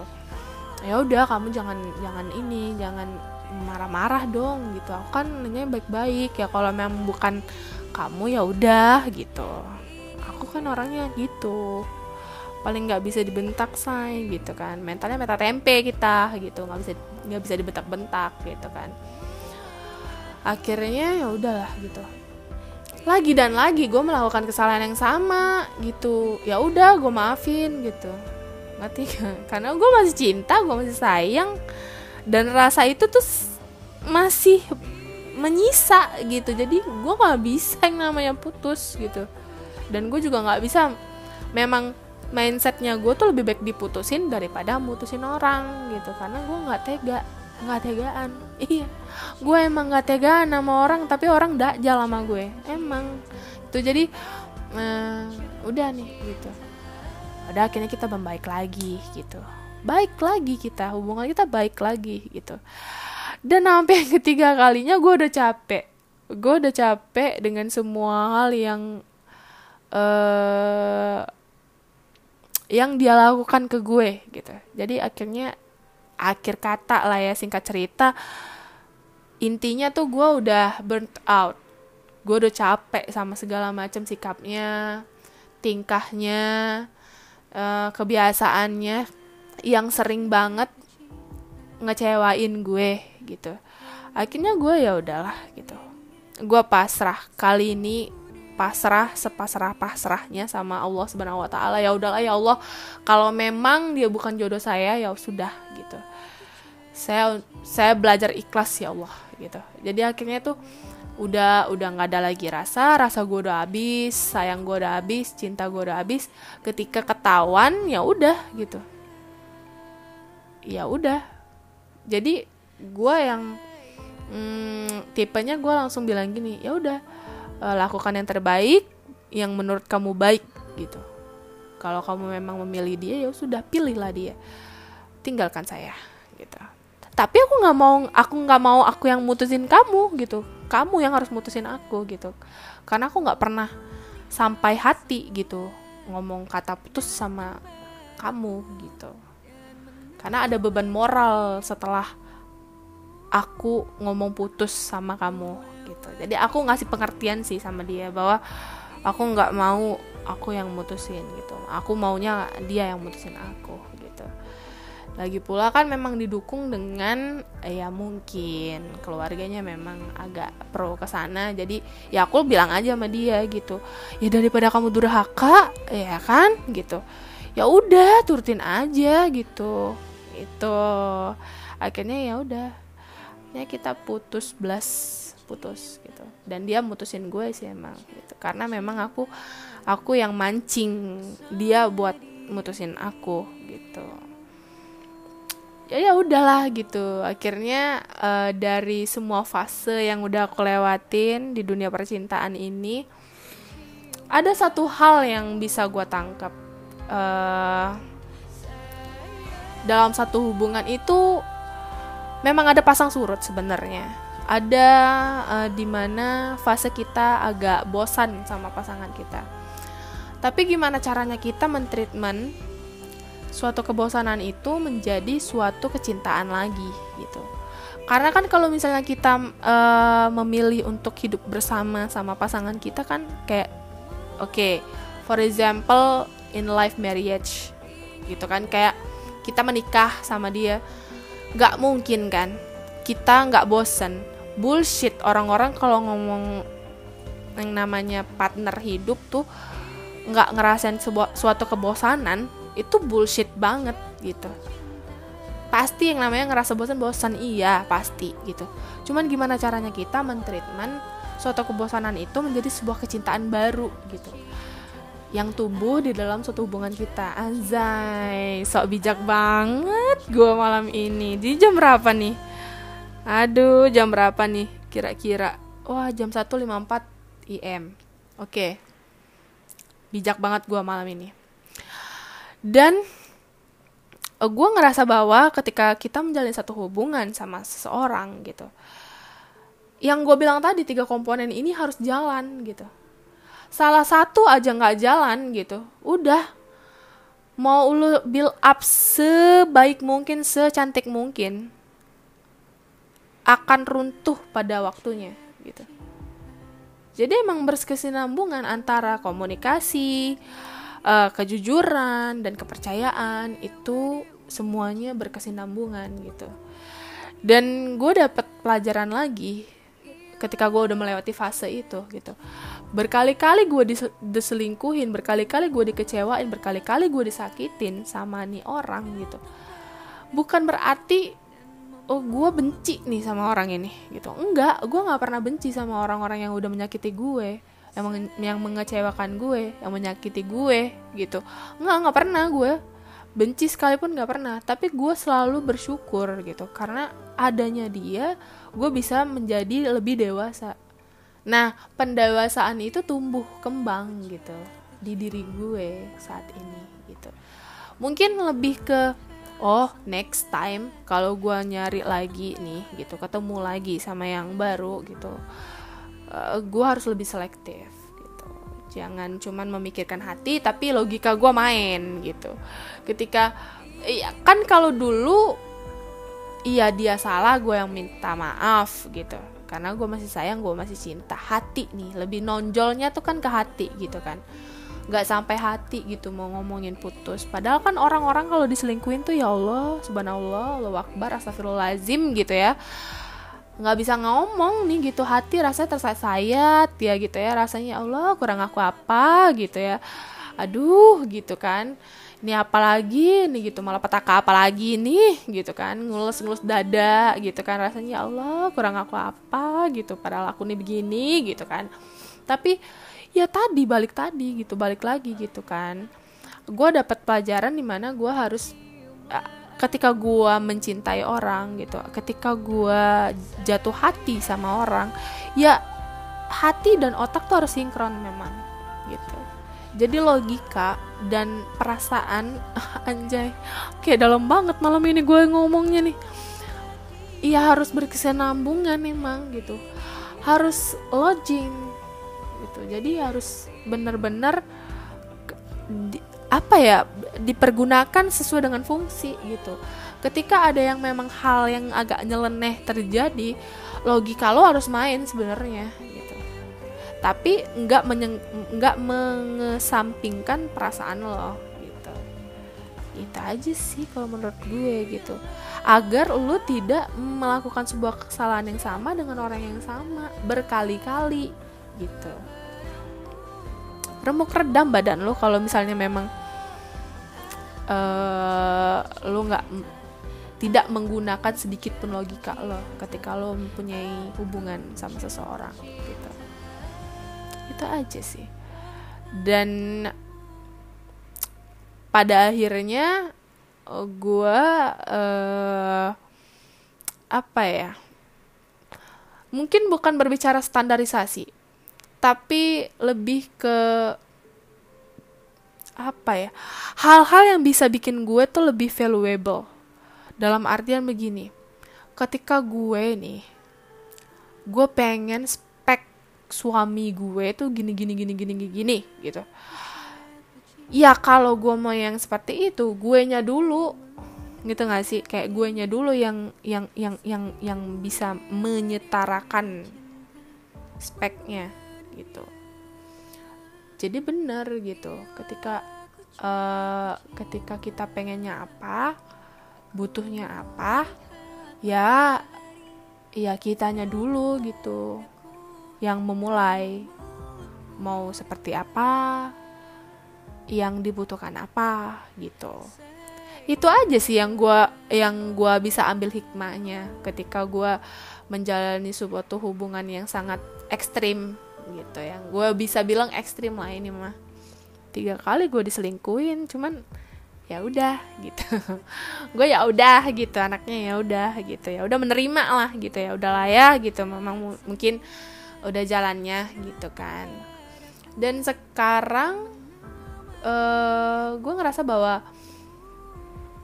[SPEAKER 1] Ya udah kamu jangan jangan ini jangan marah-marah dong gitu. Aku kan nanya baik-baik ya kalau memang bukan kamu ya udah gitu. Aku kan orangnya gitu. Paling nggak bisa dibentak say gitu kan. Mentalnya meta tempe kita gitu. Nggak bisa nggak bisa dibentak-bentak gitu kan. Akhirnya ya udahlah gitu. Lagi dan lagi gue melakukan kesalahan yang sama gitu. Ya udah gue maafin gitu. Ngerti karena gue masih cinta gue masih sayang dan rasa itu tuh masih menyisa gitu. Jadi gue nggak bisa yang namanya putus gitu. Dan gue juga nggak bisa memang mindsetnya gue tuh lebih baik diputusin daripada mutusin orang gitu. Karena gue nggak tega nggak tegaan. Iya gue emang nggak tegaan sama orang tapi orang dakjal sama gue. Emang. Itu jadi uh, udah nih gitu. Ada akhirnya kita membaik lagi gitu baik lagi kita hubungan kita baik lagi gitu. Dan sampai ketiga kalinya gue udah capek. Gue udah capek dengan semua hal yang uh, yang dia lakukan ke gue gitu. Jadi akhirnya akhir kata lah ya singkat cerita intinya tuh gue udah burnt out. Gue udah capek sama segala macam sikapnya tingkahnya uh, kebiasaannya yang sering banget ngecewain gue gitu. Akhirnya gue ya udahlah gitu. Gue pasrah. Kali ini pasrah sepasrah pasrahnya sama Allah Subhanahu wa taala. Ya udahlah ya Allah. Kalau memang dia bukan jodoh saya ya sudah gitu. Saya saya belajar ikhlas ya Allah gitu. Jadi akhirnya tuh udah udah nggak ada lagi rasa. Rasa gue udah habis sayang gue udah habis cinta gue udah habis. Ketika ketahuan ya udah gitu ya udah. Jadi gue yang hmm, tipenya gue langsung bilang gini ya udah uh, lakukan yang terbaik yang menurut kamu baik gitu. Kalau kamu memang memilih dia ya sudah pilihlah dia. Tinggalkan saya gitu. Tapi aku nggak mau aku nggak mau aku yang mutusin kamu gitu. Kamu yang harus mutusin aku gitu. Karena aku nggak pernah sampai hati gitu ngomong kata putus sama kamu gitu karena ada beban moral setelah aku ngomong putus sama kamu gitu. Jadi aku ngasih pengertian sih sama dia bahwa aku nggak mau aku yang mutusin gitu. Aku maunya dia yang mutusin aku gitu. Lagi pula kan memang didukung dengan ya mungkin keluarganya memang agak pro ke sana. Jadi ya aku bilang aja sama dia gitu. Ya daripada kamu durhaka ya kan gitu. Ya udah turutin aja gitu itu. Akhirnya ya udah ya kita putus belas putus gitu. Dan dia mutusin gue sih emang gitu. Karena memang aku aku yang mancing dia buat mutusin aku gitu. Ya ya udahlah gitu. Akhirnya uh, dari semua fase yang udah aku lewatin di dunia percintaan ini ada satu hal yang bisa gue tangkap. Uh, dalam satu hubungan itu memang ada pasang surut sebenarnya. Ada uh, di mana fase kita agak bosan sama pasangan kita. Tapi gimana caranya kita mentreatment suatu kebosanan itu menjadi suatu kecintaan lagi gitu. Karena kan kalau misalnya kita uh, memilih untuk hidup bersama sama pasangan kita kan kayak oke okay, for example in life marriage gitu kan. Kayak kita menikah sama dia nggak mungkin kan? Kita nggak bosen. Bullshit orang-orang kalau ngomong yang namanya partner hidup tuh nggak ngerasain sebuah suatu kebosanan itu bullshit banget gitu. Pasti yang namanya ngerasa bosan bosan iya pasti gitu. Cuman gimana caranya kita mentreatment suatu kebosanan itu menjadi sebuah kecintaan baru gitu yang tumbuh di dalam suatu hubungan kita. Anzai sok bijak banget gue malam ini. Di jam berapa nih? Aduh jam berapa nih kira-kira? Wah jam 1.54 IM oke. Bijak banget gue malam ini. Dan eh, gue ngerasa bahwa ketika kita menjalin satu hubungan sama seseorang gitu yang gue bilang tadi tiga komponen ini harus jalan gitu salah satu aja nggak jalan gitu. Udah. Mau lu build up sebaik mungkin secantik mungkin akan runtuh pada waktunya gitu. Jadi emang berkesinambungan antara komunikasi uh, kejujuran dan kepercayaan itu semuanya berkesinambungan gitu. Dan gue dapet pelajaran lagi ketika gue udah melewati fase itu gitu berkali-kali gue diselingkuhin berkali-kali gue dikecewain berkali-kali gue disakitin sama nih orang gitu. Bukan berarti oh gue benci nih sama orang ini gitu. Enggak gue nggak pernah benci sama orang-orang yang udah menyakiti gue yang yang mengecewakan gue yang menyakiti gue gitu. Nggak nggak pernah gue benci sekalipun nggak pernah tapi gue selalu bersyukur gitu. Karena adanya dia gue bisa menjadi lebih dewasa nah pendewasaan itu tumbuh kembang gitu di diri gue saat ini gitu. Mungkin lebih ke oh next time kalau gue nyari lagi nih gitu ketemu lagi sama yang baru gitu uh, eh, gue harus lebih selektif gitu. Jangan cuman memikirkan hati tapi logika gue main gitu. Ketika iya kan kalau dulu iya dia salah gue yang minta maaf gitu karena gue masih sayang gue masih cinta. Hati nih lebih nonjolnya tuh kan ke hati gitu kan. Nggak sampai hati gitu mau ngomongin putus. Padahal kan orang-orang kalau diselingkuin tuh ya Allah subhanallah Allah akbar astagfirullahalazim gitu ya. Nggak bisa ngomong nih gitu. Hati rasanya tersayat ya gitu ya. Rasanya ya Allah kurang aku apa? gitu ya. Aduh gitu kan ini apalagi nih? gitu malah petaka apalagi nih? gitu kan ngulus-ngulus dada gitu kan rasanya ya Allah kurang aku apa? gitu padahal aku nih begini gitu kan. Tapi ya tadi balik tadi gitu balik lagi gitu kan. Gue dapat pelajaran di mana gue harus ketika gue mencintai orang gitu ketika gue jatuh hati sama orang ya hati dan otak tuh harus sinkron memang jadi logika dan perasaan anjay. Kayak dalam banget malam ini gue ngomongnya nih. Iya harus berkesinambungan memang gitu. Harus loging gitu. Jadi harus benar-benar apa ya dipergunakan sesuai dengan fungsi gitu. Ketika ada yang memang hal yang agak nyeleneh terjadi logika lo harus main sebenarnya gitu tapi nggak nggak mengesampingkan perasaan lo gitu. Itu aja sih kalau menurut gue gitu. Agar lo tidak melakukan sebuah kesalahan yang sama dengan orang yang sama berkali-kali gitu. Remuk redam badan lo kalau misalnya memang uh, lo nggak tidak menggunakan sedikit pun logika lo ketika lo mempunyai hubungan sama seseorang itu aja sih. Dan pada akhirnya gue uh, apa ya mungkin bukan berbicara standarisasi tapi lebih ke apa ya hal-hal yang bisa bikin gue tuh lebih valuable. Dalam artian begini ketika gue nih gue pengen suami gue tuh gini gini gini gini gini, gitu. Ya kalau gue mau yang seperti itu gue nya dulu. Gitu gak sih? Kayak gue nya dulu yang yang yang yang yang bisa menyetarakan speknya gitu. Jadi benar gitu. Ketika uh, ketika kita pengennya apa butuhnya apa ya ya kitanya dulu gitu yang memulai mau seperti apa yang dibutuhkan apa gitu. Itu aja sih yang gue yang gua bisa ambil hikmahnya ketika gue menjalani sebuah hubungan yang sangat ekstrim gitu ya. Gue bisa bilang ekstrim lah ini mah. Tiga kali gue diselingkuin cuman ya udah gitu. Gue ya udah gitu anaknya ya udah gitu. Ya udah menerima lah gitu. Ya udahlah ya gitu. Memang mungkin udah jalannya gitu kan. Dan sekarang uh, gue ngerasa bahwa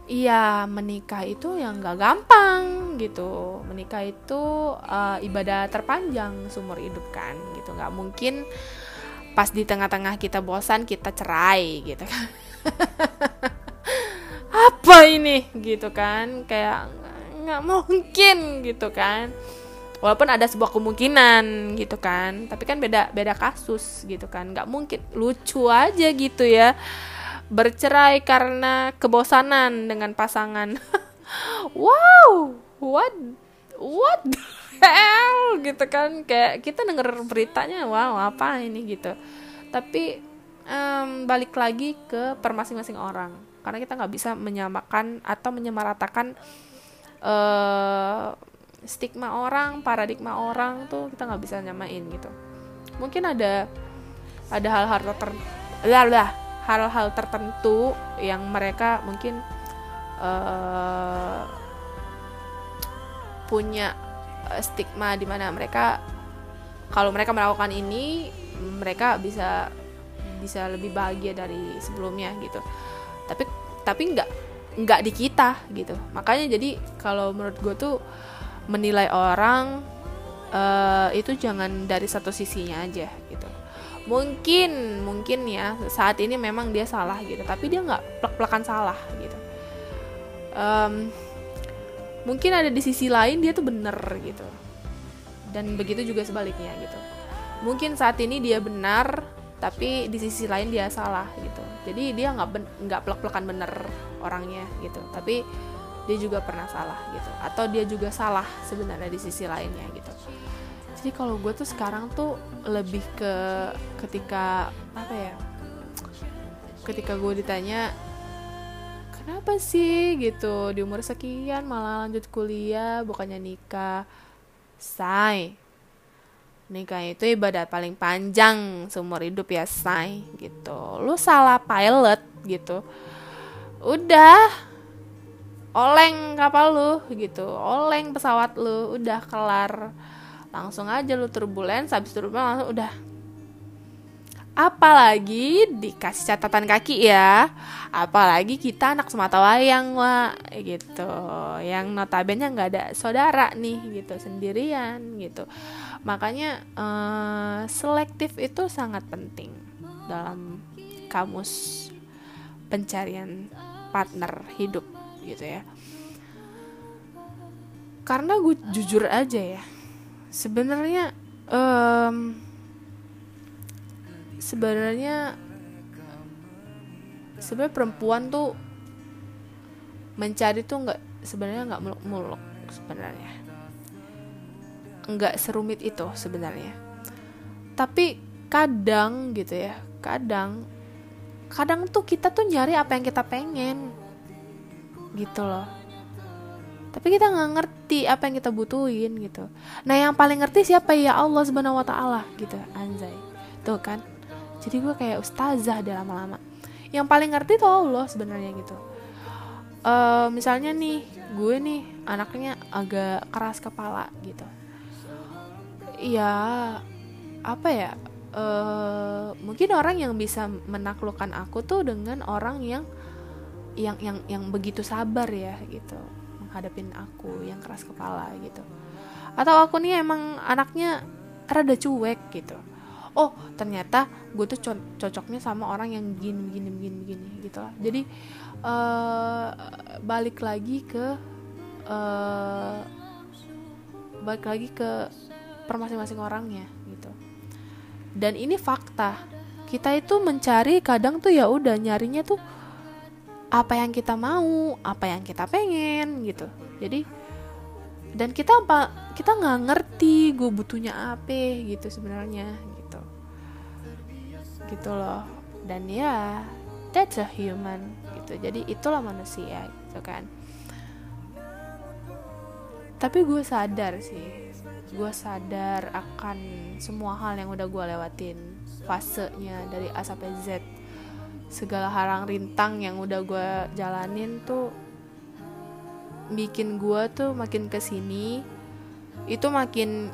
[SPEAKER 1] Iya menikah itu yang gak gampang gitu. Menikah itu uh, ibadah terpanjang seumur hidup kan gitu. Nggak mungkin pas di tengah-tengah kita bosan kita cerai gitu kan. Apa ini? Gitu kan. Kayak nggak mungkin gitu kan walaupun ada sebuah kemungkinan gitu kan tapi kan beda beda kasus gitu kan nggak mungkin lucu aja gitu ya bercerai karena kebosanan dengan pasangan. wow, what what the hell gitu kan kayak kita denger beritanya wow apa ini gitu. Tapi um, balik lagi ke per masing-masing orang karena kita nggak bisa menyamakan atau menyamaratakan uh, stigma orang, paradigma orang tuh kita nggak bisa nyamain gitu. Mungkin ada ada hal-hal ter lah hal-hal tertentu yang mereka mungkin uh, punya eh, stigma di mana mereka kalau mereka melakukan ini mereka bisa bisa lebih bahagia dari sebelumnya gitu tapi tapi nggak nggak di kita gitu makanya jadi kalau menurut gue tuh menilai orang uh, itu jangan dari satu sisinya aja gitu. Mungkin mungkin ya saat ini memang dia salah gitu. Tapi dia nggak plek-plekan salah gitu. Um, mungkin ada di sisi lain dia tuh bener gitu. Dan begitu juga sebaliknya gitu. Mungkin saat ini dia benar tapi di sisi lain dia salah gitu. Jadi dia nggak nggak plek-plekan bener orangnya gitu. Tapi dia juga pernah salah gitu. Atau dia juga salah sebenarnya di sisi lainnya gitu. Jadi kalau gue tuh sekarang tuh lebih ke ketika apa ya ketika gue ditanya kenapa sih? gitu. Di umur sekian malah lanjut kuliah bukannya nikah. Say. Nikah itu ibadah paling panjang seumur hidup ya say gitu. Lu salah pilot gitu. Udah oleng kapal lu gitu. Oleng pesawat lu udah kelar. Langsung aja lu turbulens habis turbulens langsung udah. Apalagi dikasih catatan kaki ya. Apalagi kita anak semata wayang wa gitu. Yang notabene nggak ada saudara nih gitu. Sendirian gitu. Makanya uh, selektif itu sangat penting dalam kamus pencarian partner hidup gitu ya. Karena gue jujur aja ya sebenarnya um, sebenarnya sebenarnya perempuan tuh mencari tuh nggak sebenarnya nggak muluk-muluk sebenarnya. Nggak serumit itu sebenarnya. Tapi kadang gitu ya kadang kadang tuh kita tuh nyari apa yang kita pengen gitu loh. Tapi kita nggak ngerti apa yang kita butuhin gitu. Nah yang paling ngerti siapa? Ya Allah subhanahu wa taala gitu anjay. Tuh kan? Jadi gue kayak ustazah deh lama-lama. Yang paling ngerti tuh Allah sebenarnya gitu. Uh, misalnya nih gue nih anaknya agak keras kepala gitu. Ya apa ya? Uh, mungkin orang yang bisa menaklukkan aku tuh dengan orang yang yang yang yang begitu sabar ya gitu. Menghadapin aku yang keras kepala gitu. Atau aku nih emang anaknya rada cuek gitu. Oh ternyata gue tuh co cocoknya sama orang yang gini gini gini gini gitu lah. Jadi uh, balik lagi ke uh, balik lagi ke per masing-masing orangnya gitu. Dan ini fakta. Kita itu mencari kadang tuh ya udah nyarinya tuh apa yang kita mau apa yang kita pengen gitu. Jadi dan kita apa kita nggak ngerti gue butuhnya apa gitu sebenarnya gitu. Loh. Dan ya that's a human gitu. Jadi itulah manusia gitu kan. Tapi gue sadar sih gue sadar akan semua hal yang udah gue lewatin fasenya dari A sampai Z segala harang rintang yang udah gue jalanin tuh bikin gue tuh makin ke sini itu makin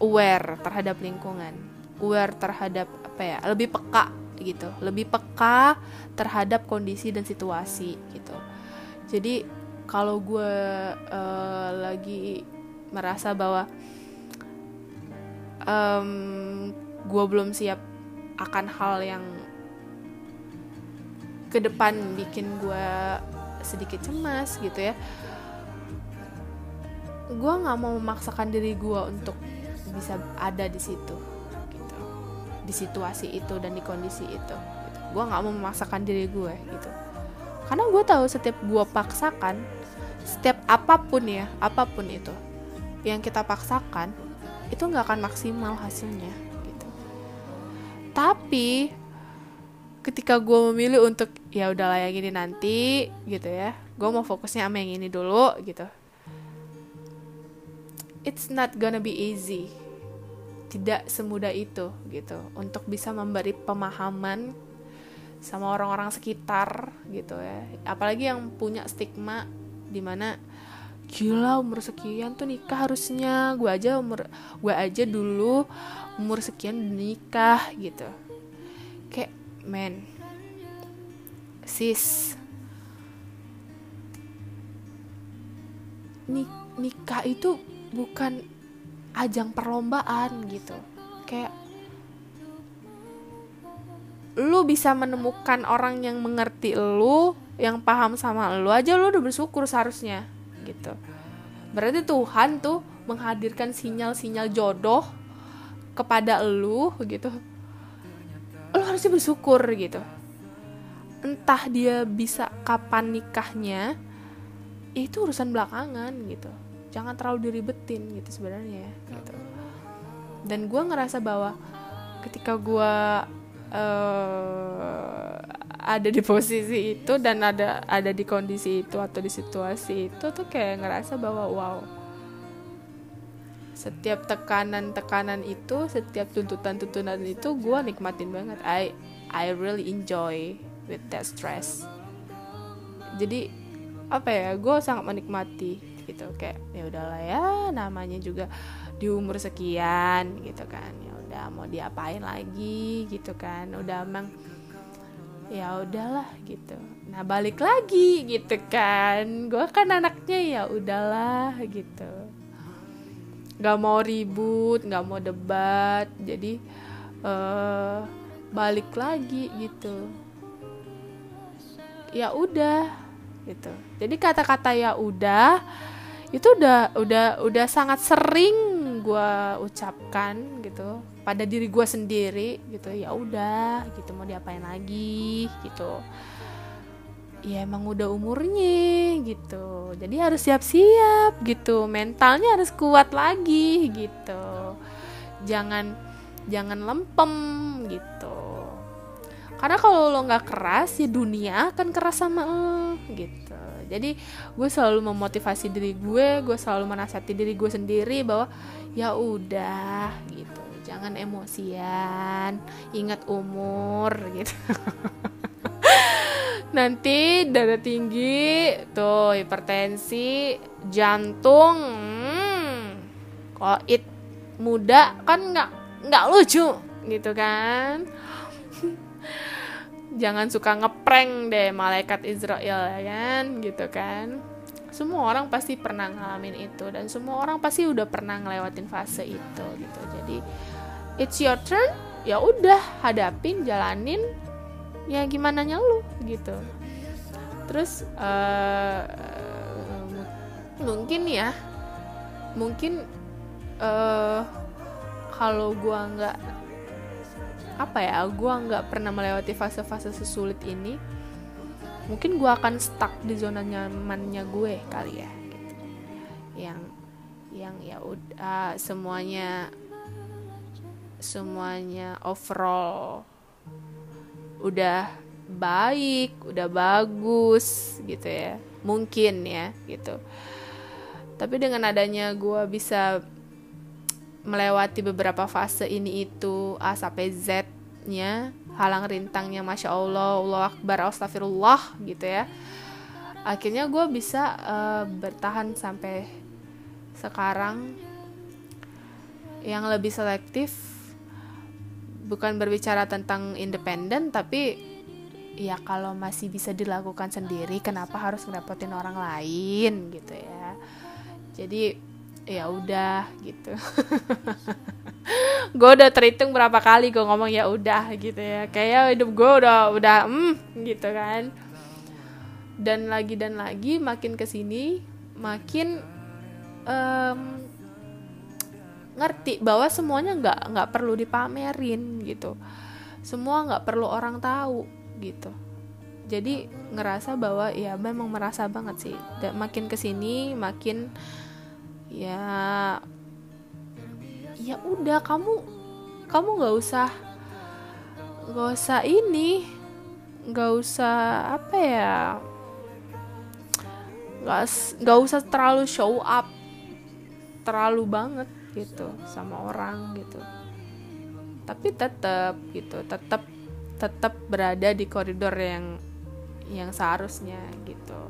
[SPEAKER 1] aware terhadap lingkungan aware terhadap apa ya lebih peka gitu lebih peka terhadap kondisi dan situasi gitu. Jadi kalau gue uh, lagi merasa bahwa um, gue belum siap akan hal yang ke depan bikin gue sedikit cemas gitu ya. Gue nggak mau memaksakan diri gue untuk bisa ada di situ di situasi itu dan di kondisi itu gitu. gue nggak mau memaksakan diri gue gitu. Karena gue tahu setiap gue paksakan setiap apa pun ya apa pun itu yang kita paksakan itu nggak akan maksimal hasilnya gitu. Tapi ketika gue memilih untuk ya udahlah yang ini nanti gitu ya. Gue mau fokusnya sama yang ini dulu gitu. It's not gonna be easy. Tidak semudah itu gitu. Untuk bisa memberi pemahaman sama orang-orang sekitar gitu ya. Apalagi yang punya stigma di mana gila umur sekian tuh nikah harusnya. Gue aja umur gue aja dulu umur sekian nikah gitu. Kayak men. Sis. Nik nikah itu bukan ajang perlombaan gitu. Kayak lu bisa menemukan orang yang mengerti lu yang paham sama lu aja lu udah bersyukur seharusnya gitu. Berarti Tuhan tuh menghadirkan sinyal-sinyal jodoh kepada lu gitu lu harusnya bersyukur gitu. Entah dia bisa kapan nikahnya itu urusan belakangan gitu. Jangan terlalu diribetin gitu sebenarnya gitu. Dan gue ngerasa bahwa ketika gue uh, ada di posisi itu dan ada ada di kondisi itu atau di situasi itu tuh kayak ngerasa bahwa wow setiap tekanan-tekanan itu setiap tuntutan-tuntutan itu gue nikmatin banget. I I really enjoy with that stress. Jadi apa ya gue sangat menikmati gitu. Kayak ya udahlah ya namanya juga di umur sekian gitu kan. Ya udah mau diapain lagi gitu kan. Udah emang ya udahlah gitu. Nah balik lagi gitu kan. Gue kan anaknya ya udahlah gitu nggak mau ribut nggak mau debat jadi uh, balik lagi gitu. Ya udah gitu. Jadi kata-kata ya udah itu udah udah udah sangat sering gue ucapkan gitu pada diri gue sendiri gitu. Ya udah gitu mau diapain lagi gitu ya emang udah umurnya gitu. Jadi harus siap-siap gitu. Mentalnya harus kuat lagi gitu. Jangan jangan lempem gitu. Karena kalau lo nggak keras ya dunia akan keras sama lo gitu. Jadi gue selalu memotivasi diri gue gue selalu menasihati diri gue sendiri bahwa ya udah gitu. Jangan emosian ingat umur gitu nanti darah tinggi tuh hipertensi jantung hmm, it muda kan nggak nggak lucu gitu kan? Jangan suka ngeprank deh malaikat Israel ya kan? Gitu kan? Semua orang pasti pernah ngalamin itu dan semua orang pasti udah pernah ngelewatin fase itu gitu. Jadi it's your turn ya udah hadapin jalanin ya gimana nya lu gitu terus uh, mungkin ya mungkin uh, kalau gua nggak apa ya gue nggak pernah melewati fase-fase sesulit ini mungkin gue akan stuck di zona nyamannya gue kali ya gitu. yang yang ya udah uh, semuanya semuanya overall udah baik udah bagus gitu ya. Mungkin ya gitu. Tapi dengan adanya gue bisa melewati beberapa fase ini itu A sampai Z nya halang rintangnya masya Allah Allah Akbar Astagfirullah gitu ya. Akhirnya gue bisa uh, bertahan sampai sekarang. Yang lebih selektif bukan berbicara tentang independen tapi ya kalau masih bisa dilakukan sendiri kenapa harus ngerepotin orang lain gitu ya. Jadi ya udah gitu. Gue udah terhitung berapa kali gue ngomong ya udah gitu ya. Kayak hidup gue udah udah hmm gitu kan. Dan lagi dan lagi makin ke sini makin um, ngerti bahwa semuanya nggak nggak perlu dipamerin gitu. Semua nggak perlu orang tahu gitu. Jadi ngerasa bahwa ya memang merasa banget sih. Dan makin ke sini makin ya ya udah kamu kamu nggak usah nggak usah ini nggak usah apa ya nggak nggak usah terlalu show up terlalu banget gitu sama orang gitu. Tapi tetap gitu tetap tetap berada di koridor yang yang seharusnya gitu.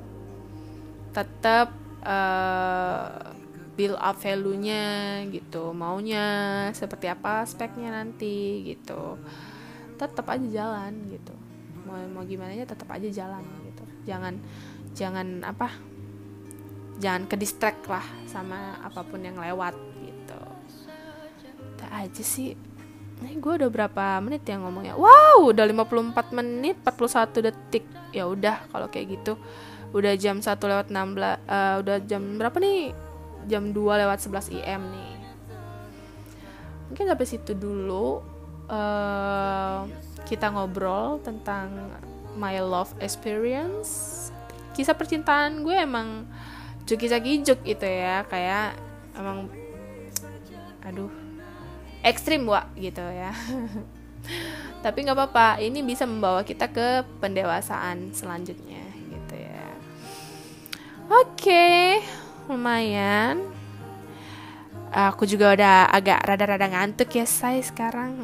[SPEAKER 1] Tetap uh, build up value-nya gitu maunya seperti apa speknya nanti gitu. Tetap aja jalan gitu. Mau mau gimana ya tetap aja jalan gitu. Jangan jangan apa jangan ke distract lah sama apa pun yang lewat tak aja sih. Nih gue udah berapa menit ya ngomongnya? Wow udah 54 menit 41 detik. Ya udah kalau kayak gitu. Udah jam 1 lewat 16 uh, Udah jam berapa nih? Jam 2 lewat 11 IM nih. Mungkin sampai situ dulu uh, Kita ngobrol tentang My love experience. Kisah percintaan gue emang Juk-juk gitu ya Kayak emang Aduh ekstrim wa gitu ya. Tapi nggak apa-apa ini bisa membawa kita ke pendewasaan selanjutnya gitu ya. Oke lumayan. Aku juga udah agak rada-rada ngantuk ya saya sekarang.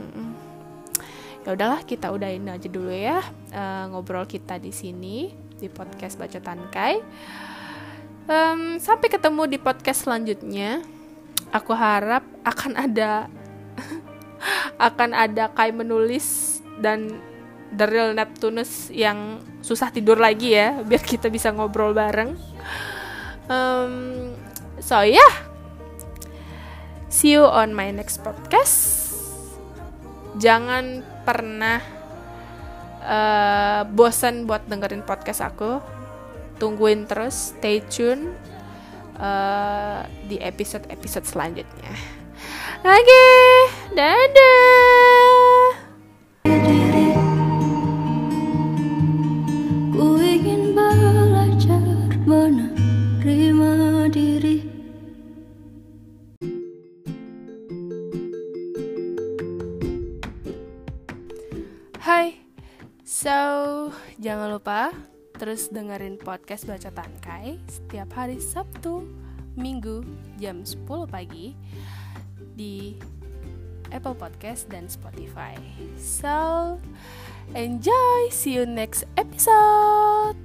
[SPEAKER 1] Ya udahlah kita udahin aja dulu ya uh, ngobrol kita di sini di podcast bacotan kai. Um, sampai ketemu di podcast selanjutnya. Aku harap akan ada akan ada Kai menulis dan The Real Neptunus yang susah tidur lagi ya biar kita bisa ngobrol bareng. Um, so yeah see you on my next podcast. Jangan pernah uh, bosan buat dengerin podcast aku. Tungguin terus stay tune uh, di episode-episode selanjutnya oke okay. Dadah. Ku ingin belajar menerima diri. Hai, so jangan lupa terus dengerin podcast Baca Tangkai setiap hari Sabtu, Minggu jam 10 pagi di Apple Podcast dan Spotify. So, enjoy. See you next episode.